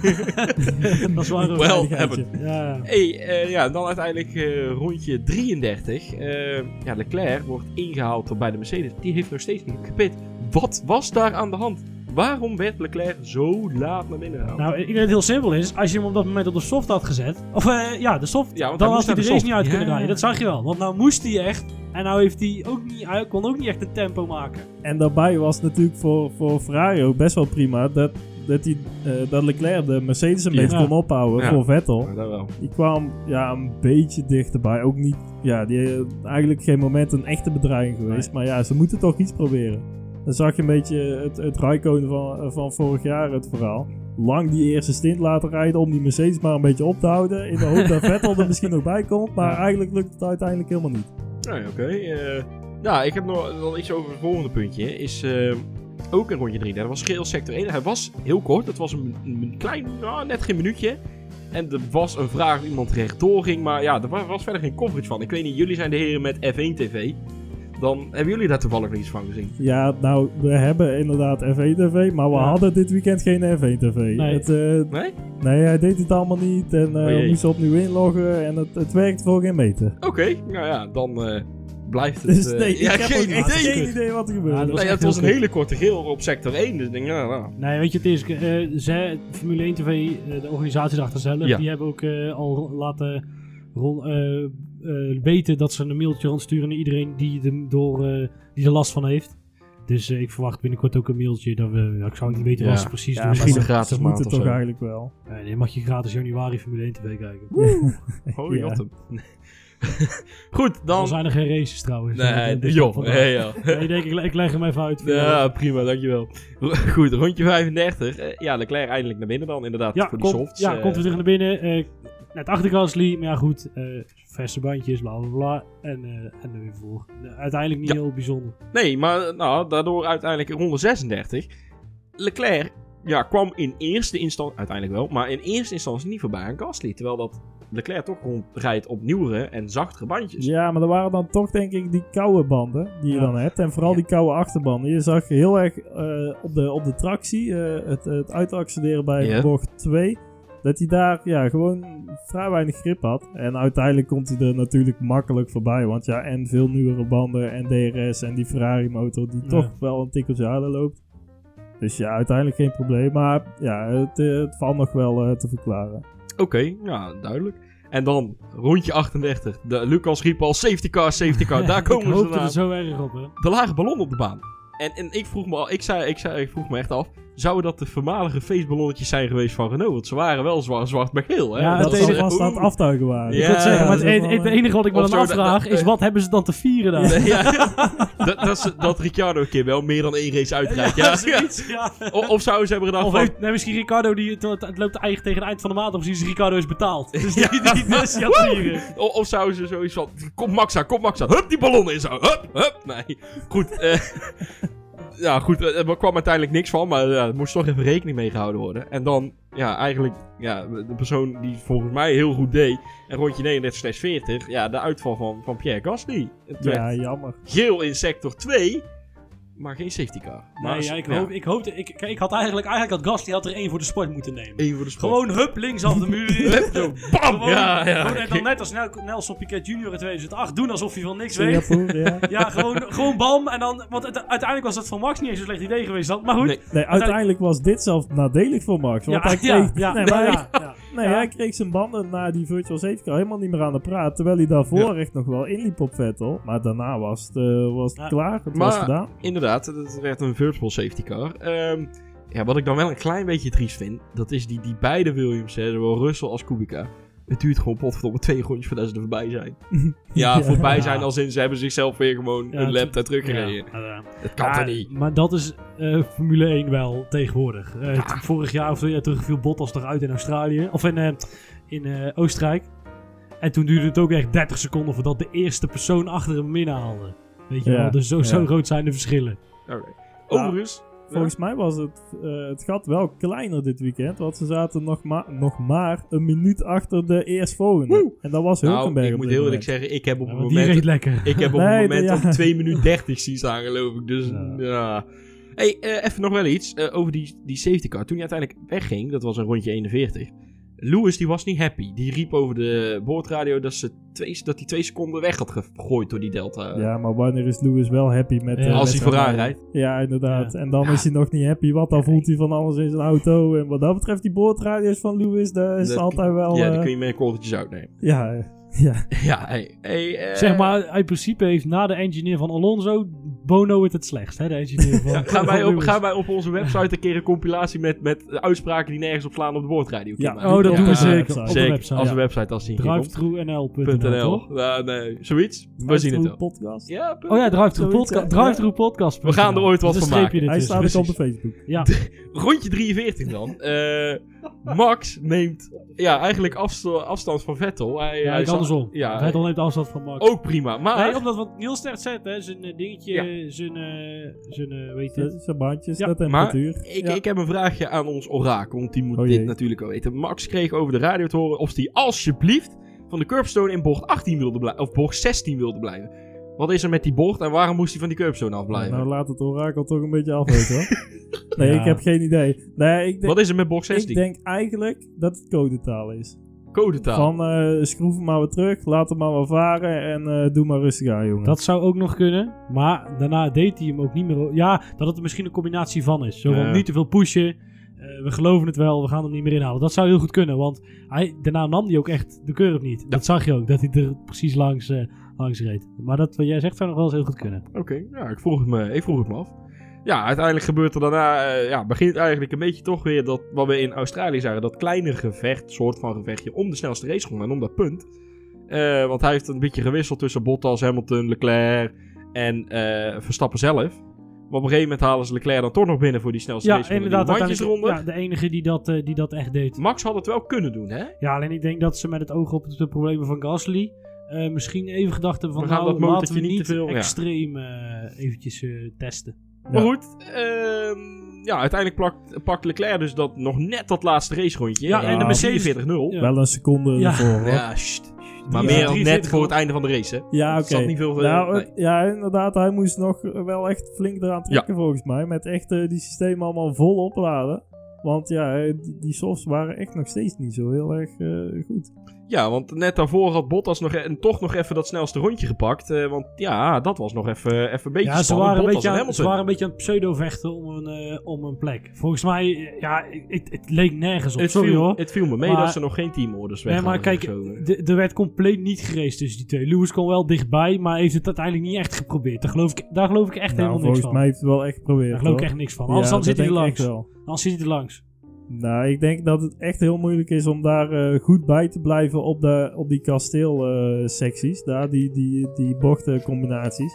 <laughs> dat is. Wel hebben. Ja. Hey, eh, ja, dan uiteindelijk eh, rondje 33. Eh, ja, Leclerc wordt ingehaald door bij de Mercedes. Die heeft nog steeds niet gepit. Wat was daar aan de hand? Waarom werd Leclerc zo laat naar binnen gehaald? Nou, ik denk dat het heel simpel is. Als je hem op dat moment op de soft had gezet. Of eh, ja, de soft. Ja, dan hij had hij de race niet uit kunnen Ja. draaien. Dat zag je wel. Want nou moest hij echt. En nou heeft hij ook niet. Hij kon ook niet echt een tempo maken. En daarbij was het natuurlijk voor, voor Ferrari ook best wel prima dat, dat, die, eh, dat Leclerc de Mercedes een Ja. beetje kon ophouden Ja. voor Vettel. Maar dat wel. Die kwam ja, een beetje dichterbij. Ook niet, ja, die heeft eigenlijk geen moment een echte bedreiging geweest. Maar ja, ze moeten toch iets proberen. Dan zag je een beetje het, het Raikkonen van, van vorig jaar, het verhaal. Lang die eerste stint laten rijden om die Mercedes maar een beetje op te houden. In de hoop dat <laughs> Vettel er misschien nog bij komt. Maar eigenlijk lukt het uiteindelijk helemaal niet. Nee, oké. eh, Nou, ik heb nog wel iets over het volgende puntje. Is eh, ook een rondje 3. Dat was geel sector 1. Hij was heel kort. Het was een, een klein, nou, net geen minuutje. En er was een vraag of iemand rechtdoor ging. Maar ja, er wa- was verder geen coverage van. Ik weet niet, jullie zijn de heren met F1 TV. Dan hebben jullie daar toevallig nog iets van gezien. Ja, nou, we hebben inderdaad F1-tv, maar we Ja. hadden dit weekend geen F1-tv. Nee. Het, eh, Nee? nee, hij deed het allemaal niet en jee. we moesten opnieuw inloggen en het, het werkt voor geen meter. Oké, nou ja, dan eh, blijft het... <laughs> Dus eh, ja, ik heb geen idee. geen idee wat er Ja, dat Nee, echt het was een hele korte geel op sector 1. Dus ik denk, ja, nou. Nee, weet je, het is, eh zij, Formule 1 TV, de organisatie daarachter zelf, Ja. die hebben ook eh, al laten ron- eh, eh, weten dat ze een mailtje rondsturen naar iedereen die, er door, eh, die er last van heeft. Dus eh, ik verwacht binnenkort ook een mailtje. Dat we, ja, ik zou niet weten Ja. wat ze precies Ja, doen. misschien een gratis maand moeten of toch eigenlijk wel. Nee, mag je gratis januari Formule 1 TV kijken. Oh, <laughs> <laughs> Ja. <laughs> Goed, Dan dan... zijn er geen races trouwens. Nee, dus joh. vandaar. hey, ja. Nee, ik denk, ik, ik leg hem even uit. Ja, prima, dankjewel. Goed, rondje 35. Eh, ja, Leclerc eindelijk naar binnen dan, inderdaad, Ja, voor die komt, softs. ja komt weer terug naar binnen. eh, net achter Gasly, maar ja goed. eh verse bandjes, bla bla bla. En, eh, en er weer voor. Uiteindelijk niet Ja. heel bijzonder. Nee, maar nou, daardoor uiteindelijk in ronde 36. Leclerc ja, kwam in eerste instantie, uiteindelijk wel, maar in eerste instantie niet voorbij aan Gasly. Terwijl dat Leclerc toch rondrijdt op nieuwere en zachtere bandjes. Ja, maar er waren dan toch denk ik die koude banden die je Ja. dan hebt. En vooral Ja. die koude achterbanden. Je zag heel erg eh, op, de, op de tractie, eh, het, het uitaccelereren bij Ja. bocht 2, dat hij daar ja, gewoon vrij weinig grip had. En uiteindelijk komt hij er natuurlijk makkelijk voorbij. Want ja, en veel nieuwere banden en DRS en die Ferrari motor die Ja. toch wel een tikkeltje harder loopt. Dus ja, uiteindelijk geen probleem. Maar ja, het, eh, het valt nog wel eh, te verklaren. Oké, ja, duidelijk. En dan rondje 38. De, Lucas riep al safety car, safety car. Daar <laughs> ik komen ze er zo erg op, hè. De lage ballon op de baan. En, en ik vroeg me al, ik, zei, ik, zei, ik vroeg me echt af, zouden dat de voormalige feestballonnetjes zijn geweest van Renault? Want ze waren wel zwaar, zwart met geel, hè? Ja, dat het enige- het Oeh. aftuigen waren. Ja, Ik zeggen, maar het, dat is eh, enige wat ik me dan dat- afvraag dat- is, wat hebben ze dan te vieren daar? Nee, ja. dat, dat, is- dat Ricciardo een keer wel meer dan één race uitrijdt. Ja, ja. Of, of zouden ze hebben gedacht Of van... heeft, nee, misschien Ricardo, die, het, het loopt eigenlijk tegen het eind van de maand, of precies Ricardo is betaald. Dus Ja. die, die, die is. Of, of zouden ze zoiets van... Kom Maxa, kom Maxa. Hup, die ballon in zo. Hup, hup. Nee. Goed. eh, ja, goed. eh, Er kwam uiteindelijk niks van. Maar ja, er moest toch even rekening mee gehouden worden. En dan, ja, eigenlijk... Ja, de persoon die volgens mij heel goed deed... En rondje 39 40... Ja, de uitval van, van Pierre Gasly. Het Ja, jammer. geel in sector 2... Maar geen safety car. Maar, Nee, ja, ik, hoop, ik hoopte, ik, kijk, ik had eigenlijk, eigenlijk had Gasly had er één voor de sport moeten nemen. Eén voor de sport. Gewoon hup, links af de muur. <laughs> Hup, zo, bam! Gewoon, ja, ja. gewoon, en dan net als Nel- Nelson Piquet Jr. in 2008 doen alsof hij van niks weet. Ja. <laughs> Ja, gewoon, gewoon bam. En dan, want het- uiteindelijk was dat voor Max niet eens zo'n slecht idee geweest. dan. Maar goed. Nee. Nee, uiteindelijk was dit zelfs nadelig voor Max. Want ja, hij <laughs> kreeg, ja, ja, nee, maar hij- ja, ja. nee, hij kreeg zijn banden na die virtual safety car helemaal niet meer aan de praat. Terwijl hij daarvoor echt nog wel inliep op Vettel. Maar daarna was het, eh, was het Ja. klaar. Het Maar- was gedaan. Inderdaad, het werd een virtual safety car. Ehm, ja, wat ik dan wel een klein beetje triest vind, dat is die, die beide Williams, hè, zowel Russell als Kubica. Het duurt gewoon potverdomme twee rondjes voordat ze er voorbij zijn. <laughs> Ja, Ja. voorbij zijn als in ze hebben zichzelf weer gewoon Ja, een lap daar teruggereden. Ja, ja. Dat kan Ja, toch niet? Maar dat is eh, Formule 1 wel tegenwoordig. Eh, Vorig jaar of twee jaar terug viel Bottas eruit in Australië. Of in, eh, in eh, Oostenrijk. En toen duurde het ook echt 30 seconden voordat de eerste persoon achter hem inhaalde. Weet je Ja, wel, dus zo, zo groot zijn de verschillen. Oké. Overigens, Volgens mij was het, eh, het gat wel kleiner dit weekend. Want ze zaten nog, ma nog maar een minuut achter de eerstvolgende. En dat was nou, Hulkenberg. ik op moet heel eerlijk zeggen, ik heb op Ja, het moment... reed lekker. Ik heb op Nee, het moment ja. op 2 minuten 30 zien staan, geloof ik. Dus Ja. ja. hey, eh, even nog wel iets eh, over die, die safety car. Toen hij uiteindelijk wegging, dat was een rondje 41. Lewis die was niet happy. Die riep over de boordradio dat, ze twee, dat hij twee seconden weg had gegooid door die Delta. Ja, maar wanneer is Lewis wel happy met... Ja, eh, Als met hij vooraan rijdt. Ja, inderdaad. Ja. En dan is hij nog niet happy, want dan voelt hij van alles in zijn auto. En wat dat betreft, die boordradio's van Lewis, daar is Dat- altijd wel... Ja, eh, die kun je met een korreltjes uitnemen. ja, eh, ja. <laughs> Ja, hey, hey, eh, Zeg maar, in principe heeft na de engineer van Alonso Bono het het slechtst. Hè? De engineer van, Ja, gaan, wij op, wij op onze website een keer een compilatie met, met uitspraken die nergens op slaan op de boordradio? Ja. maken? Oh, dat Ja, doen we ja, zeker. Op de website. als Ja. een website als die hier komt. Drivetruenl.nl, toch? .nl. Ja, nee, zoiets. We zien het wel. podcast. Ja. Oh ja, Drive-Thru Zoiets, podcast. We gaan er ooit wat van maken. Hij staat ook op de. Facebook. Ja, <laughs> Rondje 43 dan. Eh, Max neemt ja, eigenlijk afsta- afstand van Vettel. Hij, Ja, hij ik andersom. Ja, Vettel neemt afstand van Max. ook prima. Maar Nee, omdat wat Niels net zegt, hè, zijn eh, dingetje, Ja. zijn, eh, zijn, eh, weet je? Zijn bandjes, Ja, de temperatuur. ik, Ja. ik heb een vraagje aan ons orakel, want die moet Oh dit natuurlijk al weten. Max kreeg over de radio te horen of hij alsjeblieft van de curbstone in bocht 18 wilde blijven, of bocht 16 wilde blijven. Wat is er met die bocht en waarom moest hij van die curbstone afblijven? Nou, laat het orakel toch een beetje afweten hoor. <laughs> nee, Ja. ik heb geen idee. Nee, ik, denk- Wat is er met bocht ik 16? denk eigenlijk dat het codetaal is. Codetaal. Van eh schroef hem maar weer terug, laat hem maar weer varen en eh, doe maar rustig aan, jongen. Dat zou ook nog kunnen. Maar daarna deed hij hem ook niet meer. Ja, dat het er misschien een combinatie van is. Zo van niet te veel pushen. eh, we geloven het wel, we gaan hem niet meer inhalen. Dat zou heel goed kunnen. Want hij, daarna nam hij ook echt de curve niet. Dat zag je ook, dat hij er precies langs, eh, langs reed. Maar dat wat jij zegt zou nog wel eens heel goed kunnen. Oké, ja, ik vroeg, het me, ik vroeg het me af. Ja, uiteindelijk gebeurt er daarna, eh, ja, begint eigenlijk een beetje toch weer dat, wat we in Australië zagen, dat kleine gevecht, soort van gevechtje, om de snelste raceronde en om dat punt. Eh, want hij heeft een beetje gewisseld tussen Bottas, Hamilton, Leclerc en eh, Verstappen zelf. Maar op een gegeven moment halen ze Leclerc dan toch nog binnen voor die snelste Ja, raceronde. inderdaad. Bandjesronde. Ja, de enige die dat, die dat echt deed. Max had het wel kunnen doen, hè? Ja, alleen ik denk dat ze met het oog op de problemen van Gasly... eh, misschien even gedacht hebben van We gaan nou, dat laten motortje we niet niet te veel, ja. extreem eh, eventjes eh, testen. Maar goed, ehm, ja, uiteindelijk plakt, pakt Leclerc dus dat nog net dat laatste racerondje. Ja, en de Mercedes- 44-0. Ja. Wel een seconde Ja. ervoor, hoor. Ja, sst. Maar meer dan 43 net voor het einde van de race, hè? Ja, oké. niet veel... Nou, nee. ja, inderdaad, hij moest nog wel echt flink eraan trekken volgens mij. Met echt die systemen allemaal vol opladen. Want ja, eh, die, softs waren echt nog steeds niet zo heel erg eh, goed. Ja, want net daarvoor had Bottas nog, e- en toch nog even dat snelste rondje gepakt. eh, want ja, dat was nog even, even een beetje Ja, ze waren, een beetje aan, ze waren een beetje aan het pseudo-vechten om een, eh, om een plek. Volgens mij, ja, het, het leek nergens op. het, Sorry viel, hoor. het viel me mee Maar- dat ze nog geen teamorders weg Nee, maar kijk, er werd compleet niet geraced tussen die twee. Lewis kwam wel dichtbij, maar heeft het uiteindelijk niet echt geprobeerd. Daar geloof ik, daar geloof ik echt Nou, helemaal niks volgens van. mij heeft het wel echt geprobeerd. Daar geloof ik echt niks van. Ja, Anders dan dat zit hij langs. echt wel. Anders zit hij er langs. Nou, ik denk dat het echt heel moeilijk is om daar eh, goed bij te blijven op, de, op die kasteelsecties. daar, die, die, die bochtencombinaties.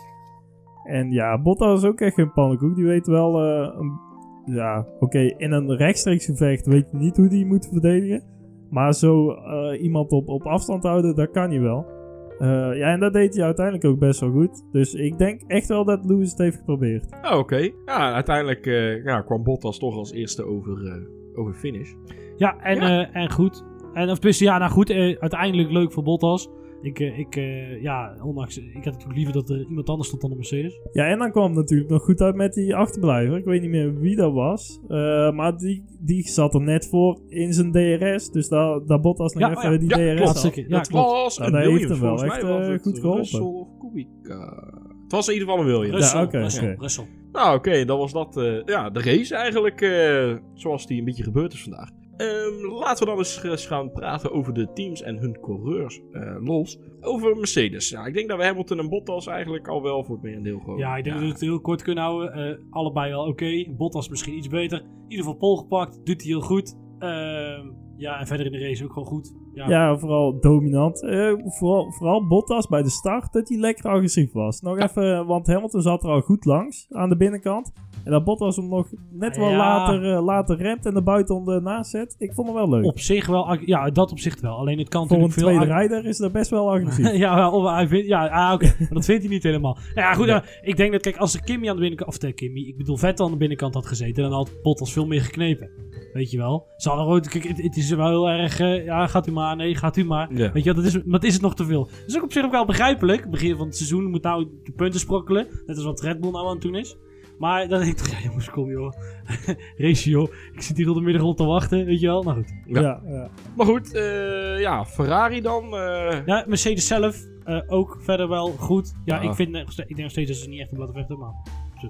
En ja, Bottas is ook echt geen pannenkoek. Die weet wel... eh, een- ja, oké, in een rechtstreeks gevecht weet je niet hoe die moet verdedigen. Maar zo eh, iemand op, op afstand houden, dat kan hij wel. Eh, ja, en dat deed hij uiteindelijk ook best wel goed. Dus ik denk echt wel dat Lewis het heeft geprobeerd. Oh, oké. Ja, uiteindelijk eh, ja, kwam Bottas toch als eerste over, eh, over finish. Ja, en, Ja. eh, en goed. En of dus, ja, nou goed, uiteindelijk leuk voor Bottas. Ik, eh, ik eh, ja, ondanks, ik had natuurlijk liever dat er iemand anders stond dan de Mercedes. Ja, en dan kwam het natuurlijk nog goed uit met die achterblijver. Ik weet niet meer wie dat was. Eh, maar die, die zat er net voor in zijn DRS. Dus daar, daar Bottas nog Ja, even oh ja. die Ja, DRS klopt. ja, het klopt. was Nou, een dat heeft hem wel Volgens echt, mij was het goed geholpen. Russell of Kubica. Het was in ieder geval een Williams. Russell, oké, Russell, oké. Russell. Nou, oké, dan was dat eh, ja, de race eigenlijk eh, zoals die een beetje gebeurd is vandaag. Ehm, laten we dan eens eens gaan praten over de teams en hun coureurs eh, los. Over Mercedes. Ja, ik denk dat we Hamilton en Bottas eigenlijk al wel voor het merendeel gewoon... Ja, ik denk dat we het heel kort kunnen houden. Eh, allebei wel oké. Bottas misschien iets beter. In ieder geval pol gepakt. Doet hij heel goed. Ehm, ja, en verder in de race ook gewoon goed. Ja, Ja, vooral dominant. Eh, vooral, vooral Bottas bij de start, dat hij lekker agressief was. Nog even, want Hamilton zat er al goed langs aan de binnenkant. En dat Bottas hem nog net wel Ja. later, eh, later remt en de buiten naast zet. Ik vond hem wel leuk. op zich wel. Ja, dat op zich wel. Alleen het kan Voor een natuurlijk veel... tweede rijder is dat best wel agressief. <laughs> ja, wel, of hij vindt, ja ah, oké. <laughs> dat vindt hij niet helemaal. Ja, goed. eh, ik denk dat, kijk, als er Kimmy aan de binnenkant... Of de Kimmy, ik bedoel Vettel aan de binnenkant had gezeten... dan had Bottas veel meer geknepen. Weet je wel. Ze hadden gewoon... Kijk, het, het is wel heel erg... eh, ja, gaat u maar. Nee, gaat u maar. Ja. Weet je wel, dat is, dat is het nog te veel. Dat is ook op zich ook wel begrijpelijk. Begin van het seizoen moet nou de punten sprokkelen. Net als wat Red Bull nou aan het doen is. Maar dan denk ik toch, ja jongens, kom joh. <laughs> Race joh. Ik zit hier heel de middag al te wachten, weet je wel. Nou goed. Ja. Ja, ja. Maar goed, eh, ja, Ferrari dan. eh, Ja, Mercedes zelf eh, ook verder wel goed. Ja, Ja. ik, vind, ik denk nog steeds dat ze niet echt op laten vechten, maar...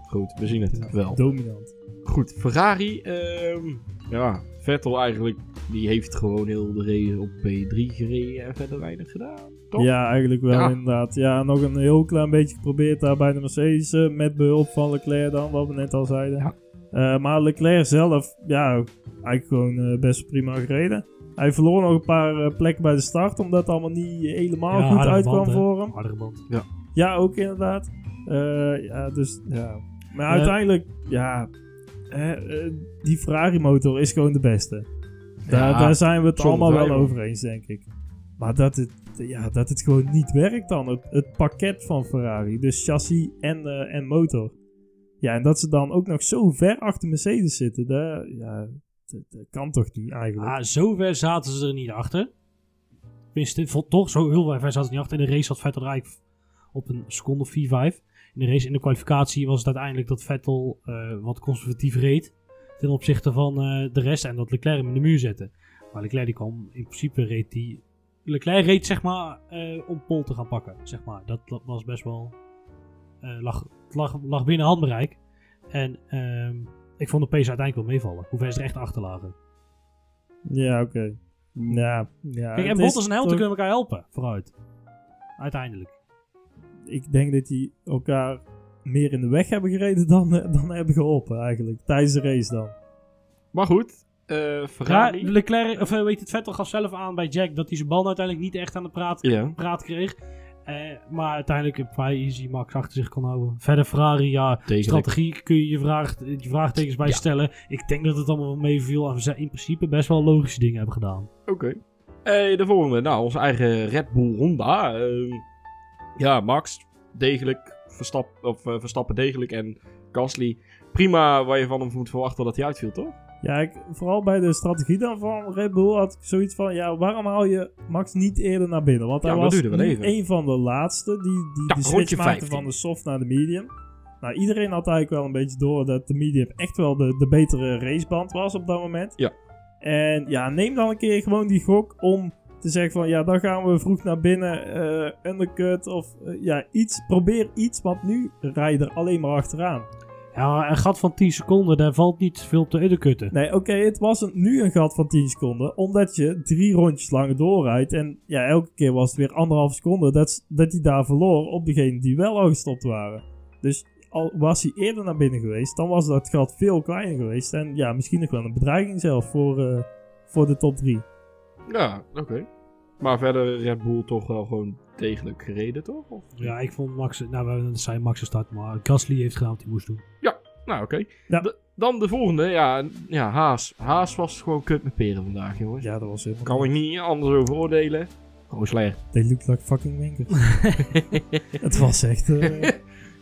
Goed, we zien het wel. Dominant. Goed, Ferrari. ehm, ja, Vettel eigenlijk, die heeft gewoon heel de race op P3 gereden en verder weinig gedaan. Toch? Ja, eigenlijk wel Ja. inderdaad. Ja, nog een heel klein beetje geprobeerd daar bij de Mercedes. eh, met behulp van Leclerc dan, wat we net al zeiden. Ja. Eh, maar Leclerc zelf, ja, eigenlijk gewoon eh, best prima gereden. Hij verloor nog een paar plekken bij de start, omdat het allemaal niet helemaal Ja, goed uitkwam band, voor hem. Hardere band. Ja, ook inderdaad. Eh, ja, dus ja. Maar uiteindelijk, ja, die Ferrari motor is gewoon de beste. Daar, Ja, daar zijn we het allemaal wel over eens, denk ik. Maar dat het, ja, dat het gewoon niet werkt dan. Het, pakket van Ferrari. Dus chassis en, eh, en motor. Ja, en dat ze dan ook nog zo ver achter Mercedes zitten. Dat, ja, dat, kan toch niet eigenlijk. Ah, zo ver zaten ze er niet achter. Tenminste, toch zo heel ver zaten ze niet achter. In de race had Vettel er eigenlijk op een seconde of 4-5. In de race in de kwalificatie was het uiteindelijk dat Vettel eh, wat conservatief reed. Ten opzichte van eh, de rest. En dat Leclerc hem in de muur zette. Maar Leclerc die kwam in principe reed die... Leclerc reed zeg maar eh, om pol te gaan pakken. Zeg maar. Dat was best wel... eh, lag, het lag, lag binnen handbereik. En ehm, ik vond de pace uiteindelijk wel meevallen. Hoe ver ze er echt achter lagen. Ja, oké. Ja, ja, Kijk, en Bottas en Hamilton toch- kunnen elkaar helpen, vooruit. Uiteindelijk. Ik denk dat die elkaar meer in de weg hebben gereden dan, eh, dan hebben geholpen eigenlijk. Tijdens de race dan. Maar goed, eh Ja, Ferrari. Leclerc, of eh, weet het Vettel gaf zelf aan bij Jack dat hij zijn bal uiteindelijk niet echt aan de praat, Ja. praat kreeg. Eh, maar uiteindelijk een vrij easy Max achter zich kon houden. Verder Ferrari, ja, Degelijk. strategie kun je je, vraag, je vraagtekens bij Ja. stellen. Ik denk dat het allemaal wel meeviel en ze in principe best wel logische dingen hebben gedaan. Oké. Eh, de volgende, nou, onze eigen Red Bull Honda. Ehm, ja, Max, degelijk. Verstap, of, Verstappen degelijk. En Gasly, prima waar je van hem moet verwachten dat hij uitviel, toch? Ja, ik, vooral bij de strategie dan van Red Bull had ik zoiets van... Ja, waarom haal je Max niet eerder naar binnen? Want hij was een van de laatste die, die Ja, de switch maakte 15. van de soft naar de medium. Nou, iedereen had eigenlijk wel een beetje door dat de medium echt wel de, de betere raceband was op dat moment. Ja. En ja, neem dan een keer gewoon die gok om te zeggen van... Ja, dan gaan we vroeg naar binnen, eh, undercut of eh, ja, iets. Probeer iets, want nu rij je er alleen maar achteraan. Ja, een gat van 10 seconden, daar valt niet veel op te undercutten. Nee, oké, het was een, nu een gat van 10 seconden, omdat je drie rondjes langer doorrijdt. En ja, elke keer was het weer anderhalf seconde dat, dat hij daar verloor op degenen die wel al gestopt waren. Dus al was hij eerder naar binnen geweest, dan was dat gat veel kleiner geweest. En ja, misschien nog wel een bedreiging zelf voor, eh, voor de top 3. Ja, oké. Maar verder Red Bull toch wel gewoon degelijk gereden, toch? Of- Ja, ik vond Max, nou we zijn Max start, maar Gasly heeft gedaan wat hij moest doen. Nou, oké. Ja. Dan de volgende, ja, ja, Haas. Haas was gewoon kut met peren vandaag, jongens. Ja, dat was helemaal... Kan ik niet anders over oordelen. Gewoon slecht. They look like fucking winkers. <laughs> <laughs> het was echt... eh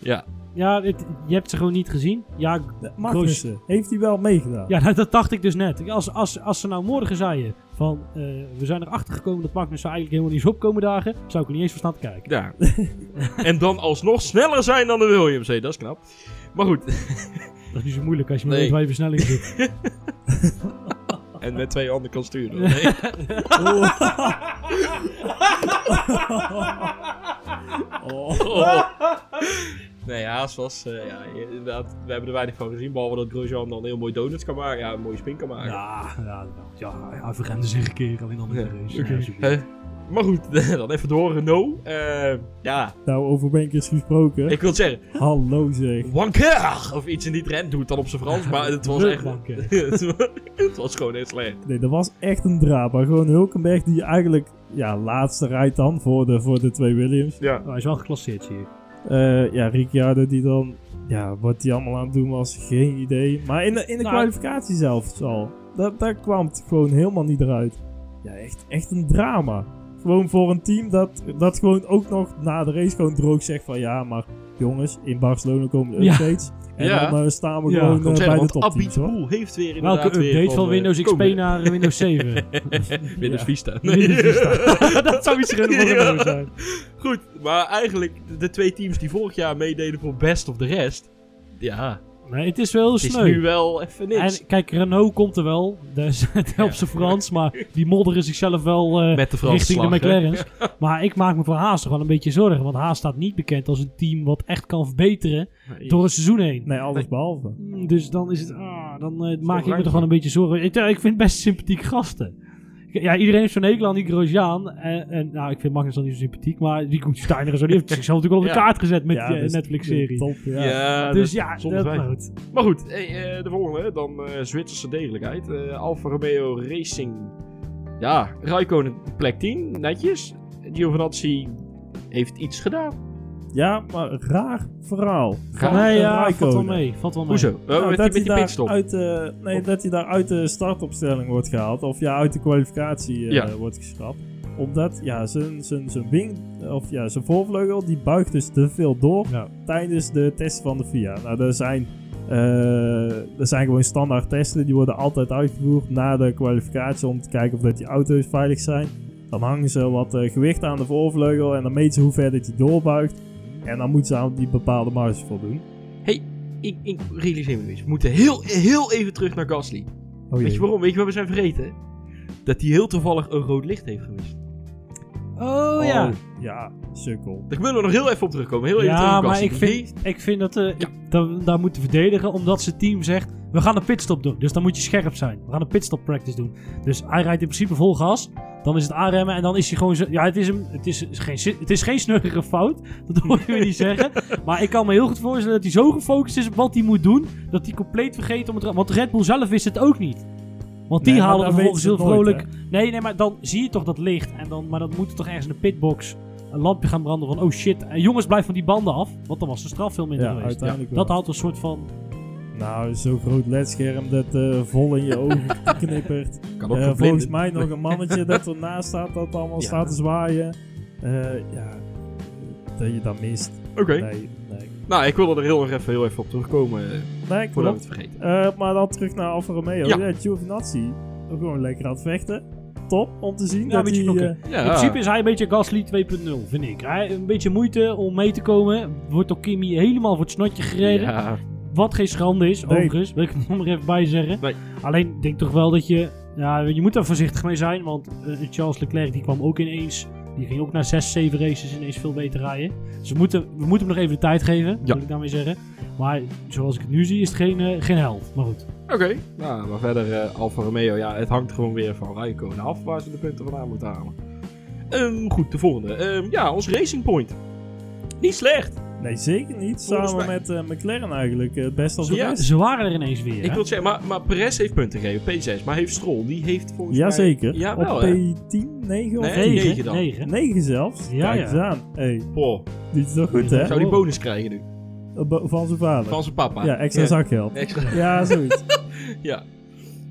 ja, Ja, het- je hebt ze gewoon niet gezien. Ja, Magnussen, heeft hij wel meegedaan? ja nou, dat dacht ik dus net. Als, als, als ze nou morgen zeiden van eh, we zijn erachter gekomen dat Magnussen eigenlijk helemaal niet is opkomen dagen, zou ik er niet eens voor staan te kijken. ja. <laughs> en dan alsnog sneller zijn dan de Williams, hé, dat is knap. Maar goed, <laughs> Dat is niet zo moeilijk als je Nee. met twee versnellingen zit. <laughs> en met twee handen kan sturen. Nee. Oh. Nee, Haas was, eh, ja, inderdaad, we hebben er weinig van gezien, behalve dat Grosjean dan heel mooi donuts kan maken, ja, een mooie spin kan maken. Ja, ja, ja, hij verremde zich een keer alleen al met de race. Ja. Eh, maar goed, <laughs> dan even door, Renault. Eh, ja, Nou, over winkers gesproken. ik wil het zeggen, Hallo zeg. wanker! Of iets in die trend, doe het dan op zijn Frans, maar het was echt... Wanker. <laughs> het wa- het was gewoon heel slecht. Nee, dat was echt een drama. Gewoon Hulkenberg die eigenlijk ja, laatste rijdt dan voor de, voor de twee Williams. Ja. Oh, hij is wel geclasseerd, zie ik. Eh, ja, Ricciardo die dan... Ja, wat hij allemaal aan het doen was, geen idee. Maar in de, in de Nou, kwalificatie zelfs al. Dat, daar kwam het gewoon helemaal niet eruit. Ja, echt, echt een drama. Gewoon voor een team dat, dat gewoon ook nog na de race gewoon droog zegt van... Ja, maar jongens, in Barcelona komen de Ja. updates. En Ja. dan eh, staan we Ja, gewoon eh, bij de top. Abitpool heeft weer inderdaad Welke weer update van eh, Windows XP komen- naar Windows <laughs> 7? Windows. Vista. Windows Vista. <laughs> <laughs> dat zou iets zijn. Goed, maar eigenlijk de, de twee teams die vorig jaar meededen voor best of de rest. Ja, Nee, het is wel heel het is sneu. nu wel even niks. En kijk, Renault komt er wel. Is- <laughs> het helpt ze Frans, maar die modderen zichzelf wel eh, Met de Franse richting de slag? McLaren's. <laughs> Maar ik maak me voor Haas toch wel een beetje zorgen. Want Haas staat niet bekend als een team wat echt kan verbeteren Nee. door een seizoen heen. Nee, alles behalve. Mm, Dus dan is het, ah, dan eh, maak ik me toch wel een beetje zorgen. Ik, eh, ik vind best sympathieke gasten. Ja, iedereen heeft zo'n hekel aan die Grosjean. En, en nou, ik vind Magnus dan niet zo sympathiek. Maar die Koen Steiner en zo, die heeft zichzelf natuurlijk wel op de Ja. kaart gezet met Ja, die eh, dus- Netflix-serie. Top, ja. Ja, dus dat- ja, zonder dat twijfel. goed. Maar goed, hey, eh, de volgende, dan eh, Zwitserse degelijkheid. Eh, Alfa Romeo Racing. Ja, Raikkonen plek 10, netjes. Giovinazzi heeft iets gedaan. Ja, maar raar verhaal. Raar? Van, nee, ja, valt wel mee. Valt wel mee. Hoezo? Oh, Nou, met die, dat, met hij die pitstop. uit, eh, nee, dat hij daar uit de startopstelling wordt gehaald. Of ja, uit de kwalificatie eh, Ja. wordt geschrapt. Omdat ja, zijn, zijn, zijn wing, of ja, zijn voorvleugel, die buigt dus te veel door Ja. tijdens de testen van de FIA. Nou, er zijn, eh, er zijn gewoon standaard testen. Die worden altijd uitgevoerd na de kwalificatie om te kijken of dat die auto's veilig zijn. Dan hangen ze wat gewicht aan de voorvleugel en dan meten ze hoe ver dat hij doorbuigt. En dan moeten ze aan die bepaalde marges voldoen. Ik, ik realiseer me nu eens. We moeten heel, heel even terug naar Gasly. Oh, Weet je waarom? Weet je wat we zijn vergeten? Dat hij heel toevallig een rood licht heeft gemist. Oh ja. Ja, sukkel. Daar willen we nog heel even op terugkomen. Heel even terug Ja, op maar Gasly. ik vind, ik vind dat, eh, dat we daar moeten verdedigen, omdat zijn team zegt, we gaan een pitstop doen. Dus dan moet je scherp zijn. We gaan een pitstop practice doen. Dus hij rijdt in principe vol gas. Dan is het aanremmen en dan is hij gewoon zo... Ja, het is, een, het is, geen, het is geen snurrige fout. Dat hoor je niet zeggen. <laughs> Maar ik kan me heel goed voorstellen dat hij zo gefocust is op wat hij moet doen, dat hij compleet vergeet om het... Want Red Bull zelf wist het ook niet. Want die Nee, halen vervolgens heel nooit, vrolijk... Nee, nee, maar dan zie je toch dat licht. En dan, maar dan moet er toch ergens in de pitbox een lampje gaan branden van... Oh shit, en jongens, blijf van die banden af. Want dan was de straf veel minder Ja, geweest. uiteindelijk Dat had een soort van... Nou, zo'n groot ledscherm dat eh, vol in je ogen <laughs> knippert. kan ook Eh, volgens mij nog een mannetje dat <laughs> ernaast staat dat allemaal Ja. staat te zwaaien. Eh, ja, dat je dat mist. Oké. Nee, nee. Nou, ik wilde er heel erg even, heel even op terugkomen. Nee, voordat we het vergeten. Eh, maar dan terug naar Alfa Romeo. Ja. Ja, Giovinazzi. Ook gewoon lekker aan het vechten. Top om te zien Ja, dat hij... eh, Ja, In principe is hij een beetje Gasly 2.0, vind ik. Hij een beetje moeite om mee te komen. Wordt door Kimi helemaal voor het snotje gereden. Wat geen schande is, Nee. overigens. Wil ik er <laughs> nog maar even bij zeggen. Nee. Alleen, ik denk toch wel dat je... Ja, je moet daar voorzichtig mee zijn. Want eh, Charles Leclerc die kwam ook ineens... Die ging ook na 6, 7 races ineens veel beter rijden. Dus we moeten, we moeten hem nog even de tijd geven. Ja. Wil ik daarmee zeggen. Maar zoals ik het nu zie, is het geen, eh, geen held. Maar goed. oké. Nou, maar verder eh Alfa Romeo. Ja, het hangt gewoon weer van Raikkonen af waar ze de punten vandaan moeten halen. Ehm, goed, de volgende. Ehm, ja, ons Racing Point. Niet slecht. Nee, zeker niet. Volgens Samen mij- met eh, McLaren eigenlijk. eh, het best als de Ja. Ze waren er ineens weer. Ik hè? wil zeggen, maar, maar Perez heeft punten gegeven, P6. Maar heeft Stroll, die heeft volgens mij... Jazeker. Ja, Op wel hè? P10, 9 of Nee, 10? negen Negen, dan. negen. 9 zelfs. Ja, Kijk ja. eens aan. Hey, Poh, die is toch goed, hè? zou die bonus krijgen nu? Bo- Van zijn vader. Van zijn papa. Ja, extra zakgeld. Extra. <laughs> Ja, zoiets. <laughs> Ja.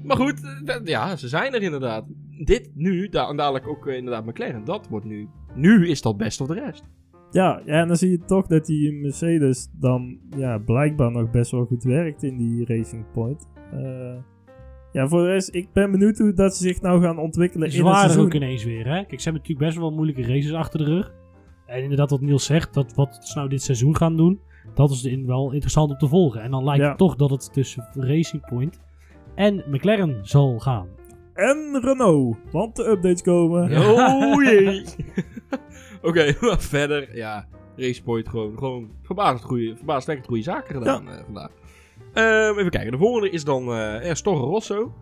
Maar goed, eh, dat- ja, ze zijn er inderdaad. Dit nu, da en dadelijk ook eh, inderdaad McLaren, dat wordt nu... Nu is dat best of de rest. Ja, ja, en dan zie je toch dat die Mercedes dan ja, blijkbaar nog best wel goed werkt in die Racing Point. Eh, ja, voor de rest, ik ben benieuwd hoe dat ze zich nou gaan ontwikkelen in het waren er seizoen. ook ineens weer. Hè? Kijk, ze hebben natuurlijk best wel moeilijke races achter de rug. En inderdaad, wat Niels zegt, dat wat ze nou dit seizoen gaan doen, dat is in, wel interessant om te volgen. En dan lijkt Ja. het toch dat het tussen Racing Point en McLaren zal gaan. En Renault, want de updates komen. Oh jee. <laughs> Oké, <laughs> maar verder, ja, Racepoint gewoon, gewoon verbazend goede, verbazingwekkend goede zaken gedaan eh, vandaag. Ehm, even kijken, de volgende is dan eh Rosso.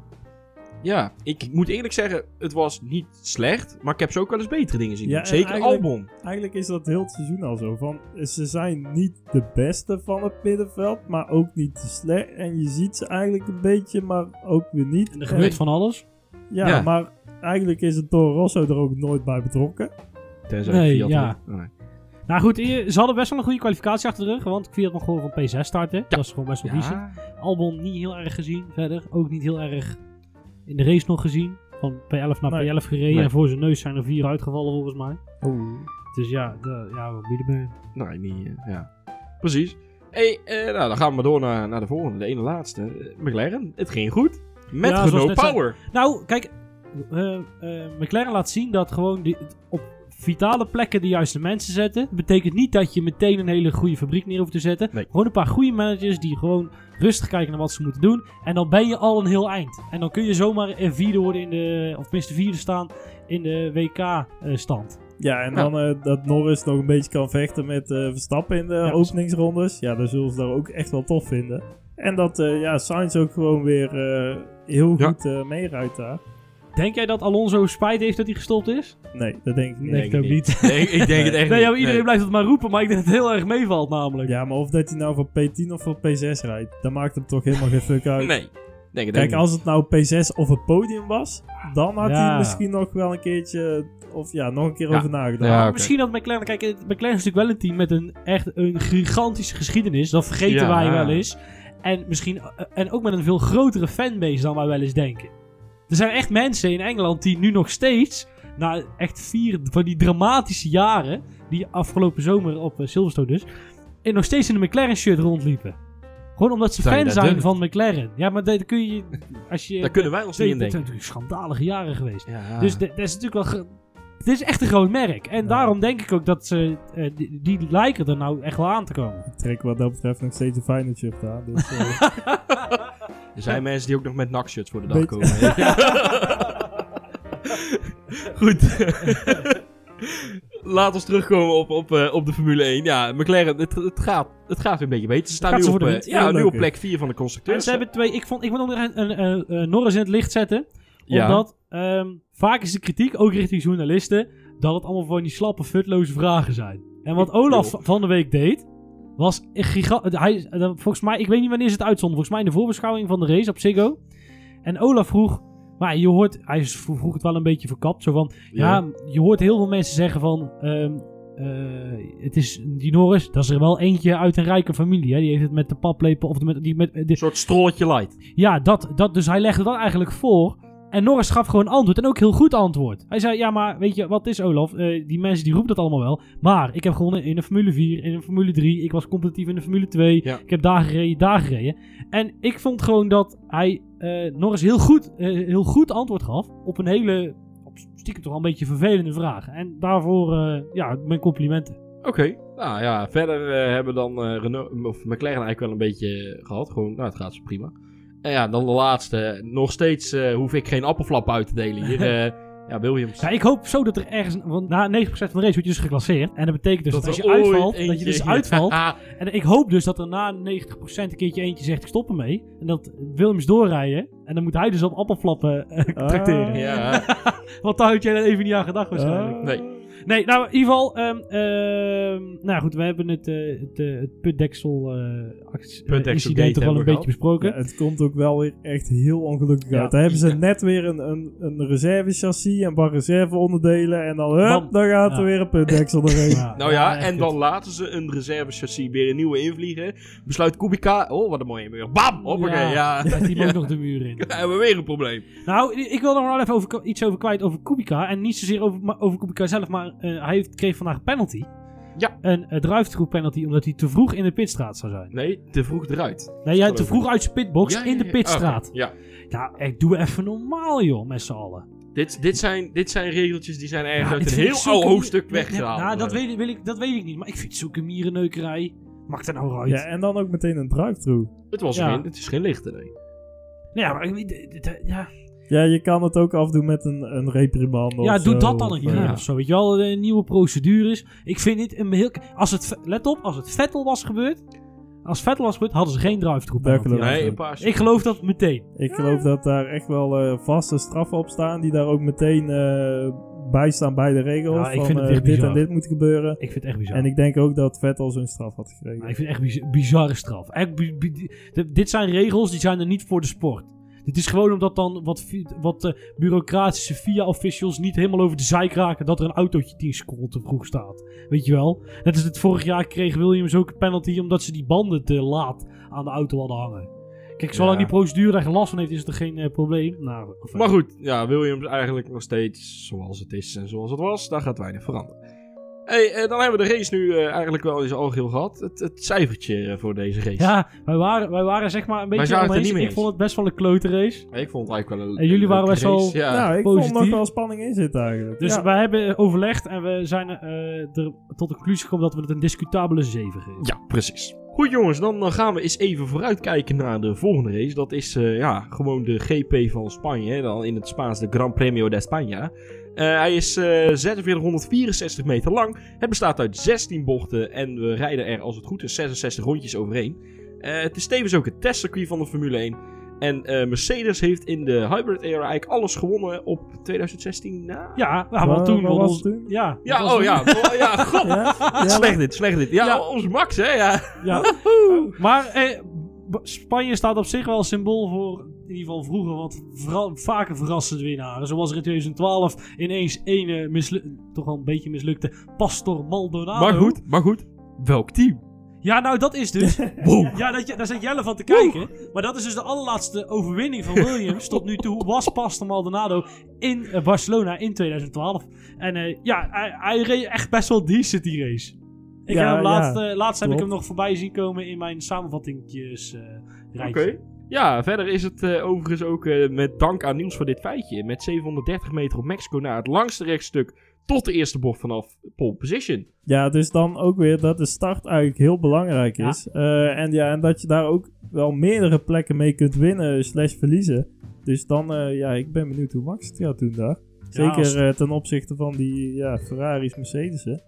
Ja, ik moet eerlijk zeggen, het was niet slecht, maar ik heb ze ook wel eens betere dingen zien Ja, doen. en Zeker eigenlijk- Albon. Eigenlijk is dat heel het seizoen al zo. Van, ze zijn niet de beste van het middenveld, maar ook niet te slecht. En je ziet ze eigenlijk een beetje, maar ook weer niet. En er gebeurt En- van alles. ja, Ja. maar eigenlijk is het Toro Rosso er ook nooit bij betrokken. Tenzij Nee, Fiat ja. Nee. Nou goed, eh, ze hadden best wel een goede kwalificatie achter de rug. Want Fiat nog gewoon van P6 starten. Dat is gewoon best wel decent. Ja, Albon niet heel erg gezien verder. Ook niet heel erg in de race nog gezien. Van P11 naar Nee. P11 gereden. Nee. En voor zijn neus zijn er vier uitgevallen volgens mij. Oh. Dus ja, de, ja wat bieden we? nee, niet, eh, ja. Precies. Hey, eh, nou, dan gaan we maar door naar, naar de volgende, de ene laatste. McLaren, het ging goed. Met Ja, Renault zei- Power. Nou, kijk, eh, eh, McLaren laat zien dat gewoon die, op vitale plekken de juiste mensen zetten. Dat betekent niet dat je meteen een hele goede fabriek neer hoeft te zetten. Nee. Gewoon een paar goede managers die gewoon rustig kijken naar wat ze moeten doen. En dan ben je al een heel eind. En dan kun je zomaar eh, vierde worden in de, of tenminste vierde staan in de WK-stand. Ja, en Ja. dan eh, dat Norris nog een beetje kan vechten met eh, Verstappen in de Ja, openingsrondes. Ja, dan zullen ze daar ook echt wel tof vinden. En dat eh ja, Sainz ook gewoon weer eh, heel Ja. goed eh meerijdt daar. Denk jij dat Alonso spijt heeft dat hij gestopt is? Nee, dat denk ik niet. Denk ook niet. Nee, ik denk het echt Nee, niet. ja, iedereen Nee. blijft het maar roepen, maar ik denk dat het heel erg meevalt namelijk. Ja, maar of dat hij nou voor P10 of voor P6 rijdt, dat maakt hem toch helemaal geen fuck uit. Nee. Denk het Kijk, ook niet. als het nou P6 of een podium was, dan had Ja. hij misschien nog wel een keertje, of ja, nog een keer Ja. over nagedacht. Ja. Misschien dat McLaren... Kijk, McLaren is natuurlijk wel een team met een echt een gigantische geschiedenis. Dat vergeten Ja. wij wel eens. En misschien... eh, En ook met een veel grotere fanbase dan wij wel eens denken. Er zijn echt mensen in Engeland die nu nog steeds... Na echt vier van die dramatische jaren... Die afgelopen zomer op eh, Silverstone dus... En nog steeds in een McLaren shirt rondliepen. Gewoon omdat ze fan zijn van McLaren. Ja, maar dat kun je... Als je <laughs> Daar kunnen wij ons niet in dat zijn denken. natuurlijk schandalige jaren geweest. Ja. Dus dat is natuurlijk wel. Het is echt een groot merk. En daarom denk ik ook dat ze. eh, die, die lijken er nou echt wel aan te komen. Ik trek wat dat betreft nog steeds een fijne shirt aan. Dus, eh, <laughs> Er zijn mensen die ook nog met nakshirts voor de dag komen. <laughs> <laughs> Goed. Laat ons terugkomen op, op, eh, op de Formule 1. Ja, McLaren, het, het, gaat, het gaat weer een beetje beter. Ze staan nu ze op, eh, ja, nu op plek 4 van de En constructeurs. ze hebben twee. Ik, vond, ik wil nog een, een, een, een Norris in het licht zetten. Ja. Omdat ehm, vaak is de kritiek, ook richting journalisten. dat het allemaal van die slappe, futloze vragen zijn. En wat Olaf van de week deed. Was een giga- hij, eh, Volgens mij, ik weet niet wanneer ze het uitzonden. Volgens mij in de voorbeschouwing van de race op Ziggo. En Olaf vroeg. Maar je hoort, hij vroeg het wel een beetje verkapt. Zo van, Ja, je hoort heel veel mensen zeggen van... ehm, eh, het is die Norris, dat is er wel eentje uit een rijke familie. Hè? Die heeft het met de paplepel of met, die met, Een de, soort strolletje light. ja, dat, dat, dus hij legde dat eigenlijk voor. En Norris gaf gewoon antwoord. En ook heel goed antwoord. Hij zei, ja, maar weet je, wat is Olaf? Eh, die mensen die roepen dat allemaal wel. Maar ik heb gewonnen in de Formule 4, in de Formule 3. Ik was competitief in de Formule 2. Ja. Ik heb daar gereden, daar gereden. En ik vond gewoon dat hij eh, Norris heel goed, eh, heel goed antwoord gaf. Op een hele, op stiekem toch wel een beetje vervelende vraag. En daarvoor, ja, mijn complimenten. Oké. Nou ja, verder hebben we dan Renault, of McLaren eigenlijk wel een beetje gehad. Gewoon, nou, het gaat zo prima. En ja, dan de laatste. Nog steeds eh, hoef ik geen appelflap uit te delen hier. <laughs> eh, ja, Williams. Ja, ik hoop zo dat er ergens, want na 90% van de race word je dus geclasseerd. En dat betekent dus dat, als je uitvalt, dat je dus uitvalt. Ja, <laughs> En ik hoop dus dat er na 90% een keertje eentje zegt ik stop ermee. En dat Williams doorrijden. En dan moet hij dus op appelflappen eh, Ah. tracteren. ja. <laughs> Want daar had jij er even niet aan gedacht waarschijnlijk. ah. Nee. Nee, nou in ieder geval. ehm, ehm, nou goed, we hebben het, eh, het, eh, het putdeksel, eh, Putdeksel eh, incident toch wel een beetje besproken. Ja, het komt ook wel weer echt heel ongelukkig Ja. uit. Daar hebben ze Ja. net weer een, een, een reservechassis en een paar reserveonderdelen. En dan, hup, dan gaat er Ja. weer een putdeksel <laughs> doorheen. Ja, Nou ja, en dan laten ze een reservechassis weer een nieuwe invliegen. Besluit Kubica. Oh, wat een mooie muur. Bam! Hoppakee, ja. Met die Ja. <laughs> ook nog de muur in. <laughs> Dan hebben we weer een probleem. Nou, ik wil er nog wel even over, iets over kwijt over Kubica. En niet zozeer over, over Kubica zelf, maar eh, hij heeft, kreeg vandaag een penalty. Ja. Een uh, drive-through penalty, omdat hij te vroeg in de pitstraat zou zijn. Nee, te vroeg eruit. Nee, jij te ik. vroeg uit zijn pitbox Ja, in de ja, ja. pitstraat. Ja. Ja, echt, doe even normaal, joh, met z'n allen. Dit, dit, zijn, dit zijn regeltjes die zijn ergens Ja, uit een ik heel oud hoofdstuk weggehaald. Nou, dat weet, ik- wil ik, dat weet ik niet, maar ik vind zulke mierenneukerij. Maakt er nou uit. Ja, en dan ook meteen een drive-through. Het, was geen, het is geen lichte, nee. Nee, ja, maar ik ja. Ja, je kan het ook afdoen met een, een reprimande ja of doe zo, dat dan een keer eh, of zo. Weet je wel, de nieuwe procedures. Ik vind dit een heel... Als het, let op, als het Vettel was gebeurd... Als Vettel was gebeurd, hadden ze geen drive-through Nee, ik. een geloof dat meteen. Ik geloof dat daar echt wel eh, vaste straffen op staan, die daar ook meteen eh, bij staan bij de regels. Ja, ik van vind het echt dit bizar. en dit moet gebeuren. Ik vind het echt bizar. En ik denk ook dat Vettel zijn straf had gekregen. Maar ik vind het echt biz- bizarre straf. Echt dit zijn regels, die zijn er niet voor de sport. Dit is gewoon omdat dan wat, wat eh, bureaucratische FIA-officials niet helemaal over de zeik raken dat er een autootje 10 seconden te vroeg staat. Weet je wel? Net als het vorig jaar kreeg Williams ook een penalty omdat ze die banden te laat aan de auto hadden hangen. Kijk, zolang Ja. die procedure geen last van heeft, is het er geen eh, probleem. Nou, Maar goed, ja, Williams eigenlijk nog steeds zoals het is en zoals het was. Daar gaat weinig veranderen. Hey, eh, dan hebben we de race nu eh, eigenlijk wel eens algeheel gehad. Het, het cijfertje eh, voor deze race. Ja, wij waren, wij waren zeg maar een beetje er oneens. niet mee Ik vond het best wel een klote race. Ik vond het eigenlijk wel een En jullie waren best wel- Ja. nou, ik positief. vond nog wel spanning in zitten eigenlijk. Dus ja. wij hebben overlegd en we zijn eh, er tot de conclusie gekomen dat we het een discutabele 7 geven. Ja, precies. Goed jongens, dan gaan we eens even vooruitkijken naar de volgende race. Dat is eh, ja, gewoon de GP van Spanje. hè, Dan in het Spaans de Gran Premio de España. Eh, hij is eh 4664 meter lang. Het bestaat uit 16 bochten en we rijden er als het goed is 66 rondjes overheen. Eh, het is tevens ook het testcircuit van de Formule 1. En eh, Mercedes heeft in de hybrid era eigenlijk alles gewonnen op 2016 na. Ja, nou, toen was ons- het toen? Ja, Ja, was oh toen- ja. <laughs> Ja, god. Ja? Ja, Slecht dit, slecht dit. Ja, Ja. onze Max hè, ja. ja. Maar eh, Spanje staat op zich wel een symbool voor, in ieder geval vroeger, wat vooral vaker verrassende winnaren. Zoals er in 2012 ineens een mislu- toch wel een beetje mislukte Pastor Maldonado. Maar goed, maar goed. Welk team? Ja, nou dat is dus. <laughs> Wow. Ja, dat, je- daar zit Jelle van te kijken. Maar dat is dus de allerlaatste overwinning van Williams tot nu toe. Was Pastor Maldonado in eh, Barcelona in 2012. En eh, ja, hij, hij reed echt best wel decent die race. Ik Ja, heb hem ja, laatst, eh, laatst heb ik hem nog voorbij zien komen in mijn samenvattingjes eh Oké. Ja, verder is het eh, overigens ook eh, met dank aan Niels voor dit feitje. Met 730 meter op Mexico naar het langste rechtstuk tot de eerste bocht vanaf pole position. Ja, dus dan ook weer dat de start eigenlijk heel belangrijk Ja. is. Eh, en, ja, en dat je daar ook wel meerdere plekken mee kunt winnen slash verliezen. Dus dan, eh, ja, ik ben benieuwd hoe Max het gaat doen daar. Zeker als- eh, ten opzichte van die ja, Ferraris, Mercedes'en.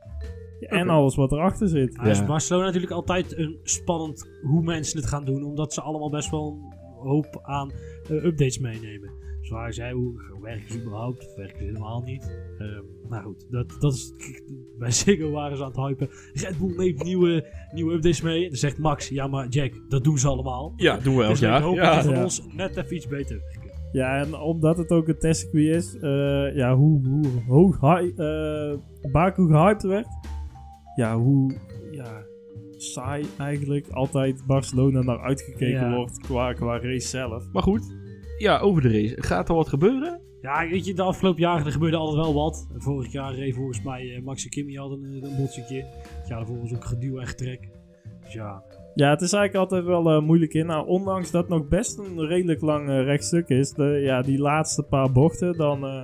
Ja, En alles wat erachter zit. Nou, is Ja. Barcelona natuurlijk altijd een spannend hoe mensen het gaan doen. Omdat ze allemaal best wel een hoop aan eh, updates meenemen. Zoals hij zei, hoe werken ze überhaupt? Of werken ze helemaal niet? Ehm, nou goed, dat, dat is, <laughs> bij Ziggo waren ze aan het hypen. Red Bull neemt nieuwe, nieuwe updates mee. En dan zegt Max, ja maar Jack, dat doen ze allemaal. Ja, doen we elk Dus ik jaar. hoop Ja. dat van Ja. ons net even iets beter werken. Ja, en omdat het ook een testcircuit is, eh, ja, hoe, hoe hoog hy- eh, Baku gehyped werd. Ja, hoe ja, saai eigenlijk altijd Barcelona naar uitgekeken Ja. wordt qua, qua race zelf. Maar goed, ja, over de race. Gaat er wat gebeuren? Ja, weet je, de afgelopen jaren er gebeurde altijd wel wat. Vorig jaar reed volgens mij eh, Max en Kimi hadden een, een botsetje. Het jaar daarvoor was ook geduw en getrek. Dus ja, Ja, het is eigenlijk altijd wel eh, moeilijk in. Nou, ondanks dat nog best een redelijk lang eh, rechtstuk is, de, ja, die laatste paar bochten, dan eh,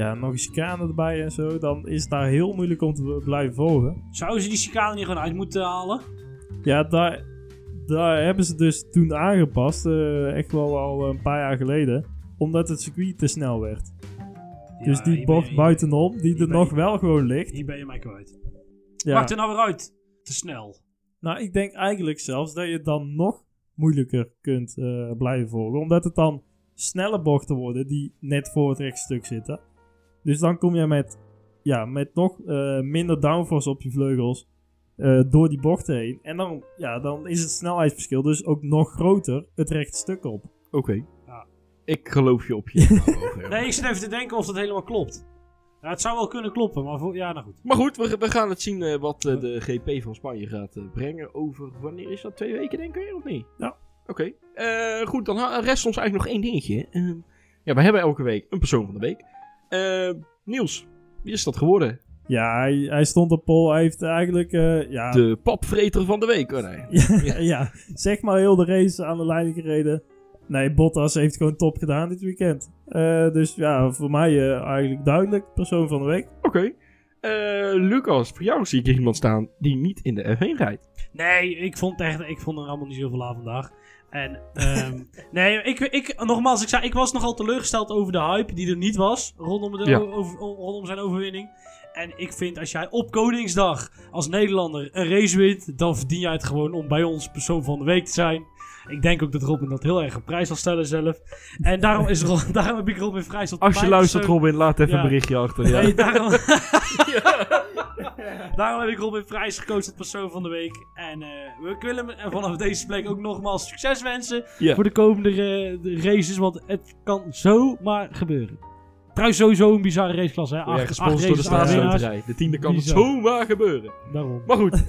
ja, nog een chicane erbij en zo, dan is het daar heel moeilijk om te blijven volgen. Zouden ze die chicane niet gewoon uit moeten halen? Ja, daar, daar hebben ze dus toen aangepast, eh, echt wel al een paar jaar geleden, omdat het circuit te snel werd. dus die bocht je- buitenom, die er nog je- wel gewoon ligt. Hier ben je mij kwijt. Ja. Maak er nou weer uit. Te snel. Nou, ik denk eigenlijk zelfs dat je het dan nog moeilijker kunt eh, blijven volgen. Omdat het dan snelle bochten worden die net voor het rechtstuk zitten. Dus dan kom je met, ja, met nog eh, minder downforce op je vleugels eh, door die bochten heen. En dan, ja, dan is het snelheidsverschil dus ook nog groter het rechtstuk op. Oké. Ja. Ik geloof je op je. <laughs> ogen. Nee, ik zit even te denken of dat helemaal klopt. Ja, het zou wel kunnen kloppen, maar voor, ja, nou goed. Maar goed, we, we gaan het zien eh, wat de GP van Spanje gaat brengen. Over wanneer is dat? Twee weken, denk ik, of niet? Ja. Oké. Eh, goed, dan rest ons eigenlijk nog één dingetje. Ehm, ja, we hebben elke week een persoon van de week. Eh, Niels, wie is dat geworden? Ja, hij, hij stond op pol. Hij heeft eigenlijk, eh, ja, De papvreter van de week. Oh, nee. <laughs> ja, ja, zeg maar heel de race aan de leiding gereden. Nee, Bottas heeft gewoon top gedaan dit weekend. Eh, dus ja, voor mij eh, eigenlijk duidelijk persoon van de week. Oké. Eh, Lucas, voor jou zie ik iemand staan die niet in de F1 rijdt. Nee, ik vond, echt, ik vond er allemaal niet zoveel aan vandaag. En, ehm, <laughs> nee, ik, ik, nogmaals, ik, zei, ik was nogal teleurgesteld over de hype die er niet was rondom, de, Ja. over, rondom zijn overwinning. En ik vind, als jij op Koningsdag als Nederlander een race wint, dan verdien jij het gewoon om bij ons persoon van de week te zijn. Ik denk ook dat Robin dat heel erg op prijs zal stellen zelf. En daarom, is Ro- <laughs> daarom heb ik Robin Vrijs op Als je luistert, Robin, laat even Ja. een berichtje achter. Ja. Nee, daarom... <laughs> <laughs> daarom heb ik Robin Vrijs gekozen tot persoon van de week. En eh, we willen hem vanaf deze plek ook nogmaals succes wensen voor de komende eh, de races. Want het kan zomaar gebeuren. Trouwens, sowieso een bizarre raceklasse. Hè? Ja, gesponsord door de staatsloterij. De tiende kan het zomaar gebeuren. Daarom. Maar goed.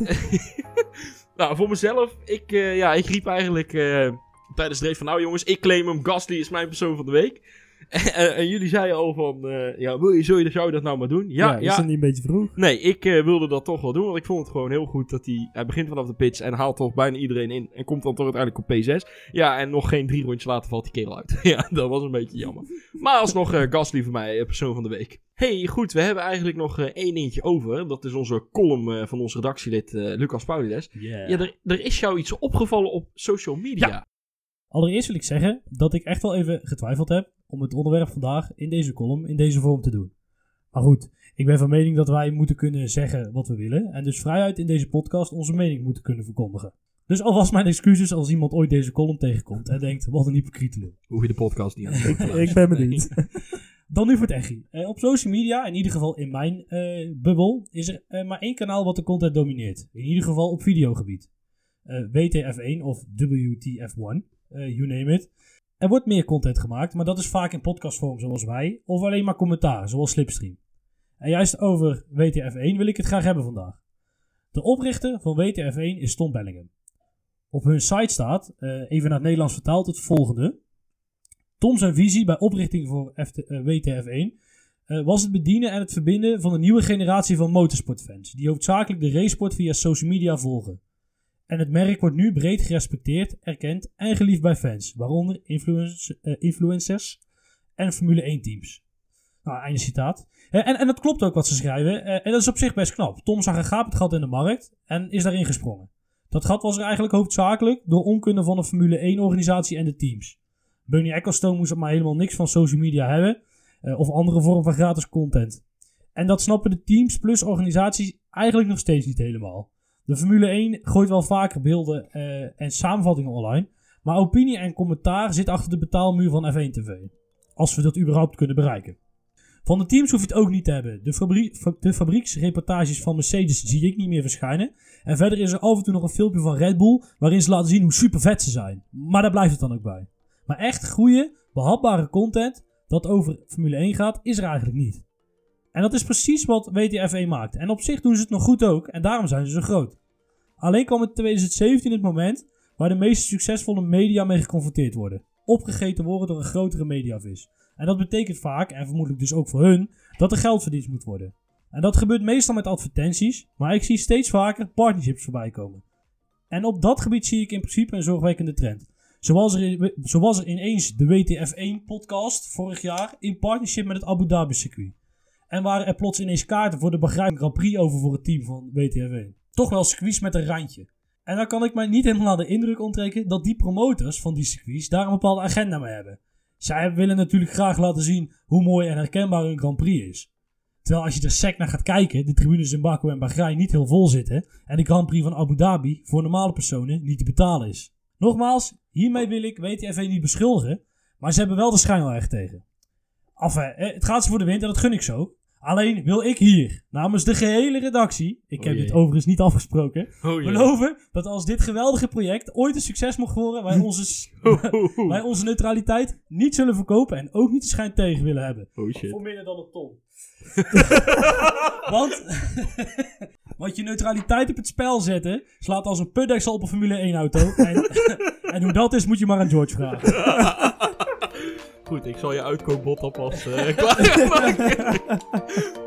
Nou, voor mezelf. Ik, eh, ja, ik riep eigenlijk eh, tijdens de race van... Nou jongens, ik claim hem. Gasly is mijn persoon van de week. <laughs> en, en jullie zeiden al van... eh, ja, wil je, zou, je, zou je dat nou maar doen? Ja, is ja. dat niet een beetje vroeg? Nee, ik eh, wilde dat toch wel doen. Want ik vond het gewoon heel goed dat hij... Hij begint vanaf de pitch en haalt toch bijna iedereen in. En komt dan toch uiteindelijk op P6. Ja, en nog geen drie rondjes later valt die kerel uit. <laughs> ja, dat was een beetje jammer. Maar alsnog eh Gasly voor mij, persoon van de week. hey, goed, we hebben eigenlijk nog één dingetje over. Dat is onze column van ons redactielid Lucas Paulides. Ja, er, er is jou iets opgevallen op social media. Allereerst wil ik zeggen dat ik echt wel even getwijfeld heb om het onderwerp vandaag in deze column in deze vorm te doen. Maar goed, ik ben van mening dat wij moeten kunnen zeggen wat we willen en dus vrijuit in deze podcast onze mening moeten kunnen verkondigen. Dus alvast mijn excuses als iemand ooit deze column tegenkomt en denkt, wat een hypocriete lul. Hoef je de podcast niet aan te. Ik ben benieuwd. <laughs> Dan nu voor het echi. Eh, op social media, in ieder geval in mijn eh, bubbel, is er eh, maar één kanaal wat de content domineert. In ieder geval op videogebied. eh, WTF1 of WTF1, eh, you name it. Er wordt meer content gemaakt, maar dat is vaak in podcastvorm zoals wij, of alleen maar commentaar zoals Slipstream. En juist over WTF1 wil ik het graag hebben vandaag. De oprichter van WTF1 is Tom Bellingham. Op hun site staat, eh, even naar het Nederlands vertaald, het volgende. Tom zijn visie bij oprichting voor eh, WTF1 eh, was het bedienen en het verbinden van een nieuwe generatie van motorsportfans, die hoofdzakelijk de racesport via social media volgen. En het merk wordt nu breed gerespecteerd, erkend en geliefd bij fans, waaronder influence- eh, influencers en Formule 1 teams. Nou, einde citaat. Eh, en, en dat klopt ook wat ze schrijven. eh, en dat is op zich best knap. Tom zag een gapend gat in de markt en is daarin gesprongen. Dat gat was er eigenlijk hoofdzakelijk door onkunde van de Formule 1-organisatie en de teams. Bernie Ecclestone moest maar helemaal niks van social media hebben of andere vormen van gratis content. En dat snappen de teams plus organisaties eigenlijk nog steeds niet helemaal. De Formule 1 gooit wel vaker beelden eh, en samenvattingen online, maar opinie en commentaar zit achter de betaalmuur van F1 TV. Als we dat überhaupt kunnen bereiken. Van de teams hoef je het ook niet te hebben. De, de fabrieksreportages van Mercedes zie ik niet meer verschijnen. En verder is er af en toe nog een filmpje van Red Bull waarin ze laten zien hoe super vet ze zijn. Maar daar blijft het dan ook bij. Maar echt goede, behapbare content dat over Formule 1 gaat, is er eigenlijk niet. En dat is precies wat WTF1 maakt. En op zich doen ze het nog goed ook, en daarom zijn ze zo groot. Alleen kwam in 2017 het moment waar de meest succesvolle media mee geconfronteerd worden. Opgegeten worden door een grotere mediavis. En dat betekent vaak, en vermoedelijk dus ook voor hun, dat er geld verdiend moet worden. En dat gebeurt meestal met advertenties, maar ik zie steeds vaker partnerships voorbij komen. En op dat gebied zie ik in principe een zorgwekkende trend. Zoals er, zoals er ineens de WTF1-podcast vorig jaar in partnership met het Abu Dhabi circuit. En waren er plots ineens kaarten voor de Bahrein Grand over voor het team van WTF1. Toch wel circuits met een randje. En dan kan ik mij niet helemaal aan de indruk onttrekken dat die promotors van die circuits daar een bepaalde agenda mee hebben. Zij willen natuurlijk graag laten zien hoe mooi en herkenbaar hun Grand Prix is. Terwijl als je er sec naar gaat kijken, de tribunes in Baku en Bahrein niet heel vol zitten en de Grand Prix van Abu Dhabi voor normale personen niet te betalen is. Nogmaals, hiermee wil ik WTF1 niet beschuldigen, maar ze hebben wel de schijn wel tegen. Enfin, eh, het gaat ze voor de wind en dat gun ik zo. Alleen wil ik hier, namens de gehele redactie, ik Oh heb jee. dit overigens niet afgesproken, Oh, beloven dat als dit geweldige project ooit een succes mocht worden, wij <laughs> onze, s- <laughs> wij onze neutraliteit niet zullen verkopen en ook niet de schijn tegen willen hebben. Oh shit. Voor minder dan een ton. <laughs> want, want je neutraliteit op het spel zetten slaat als een putdeksel op een Formule 1 auto. En, en hoe dat is moet je maar aan George vragen. Goed, ik zal je uitkoopbot alvast eh <laughs> <laughs> klaar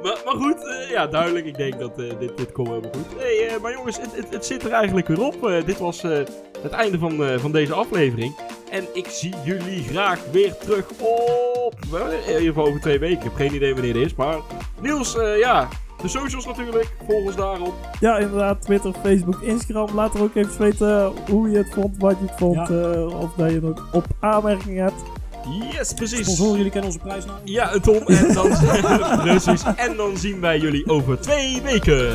maar, maar goed, eh, ja, duidelijk. Ik denk dat eh, dit, dit komt helemaal goed. Hey, maar jongens, het, het, het zit er eigenlijk weer op. Dit was eh, het einde van, eh, van deze aflevering. En ik zie jullie graag weer terug op... wel, in ieder geval over twee weken. Ik heb geen idee wanneer het is. Maar Niels, eh, ja, de socials natuurlijk. Volg ons daarop. Ja, inderdaad. Twitter, Facebook, Instagram. Laat er ook even weten hoe je het vond, wat je het vond. eh, of dat je nog op aanmerkingen hebt. Yes, precies. Sponsoren, jullie kennen onze prijsnaam. Ja, Tom. En dan, <laughs> precies. En dan zien wij jullie over twee weken.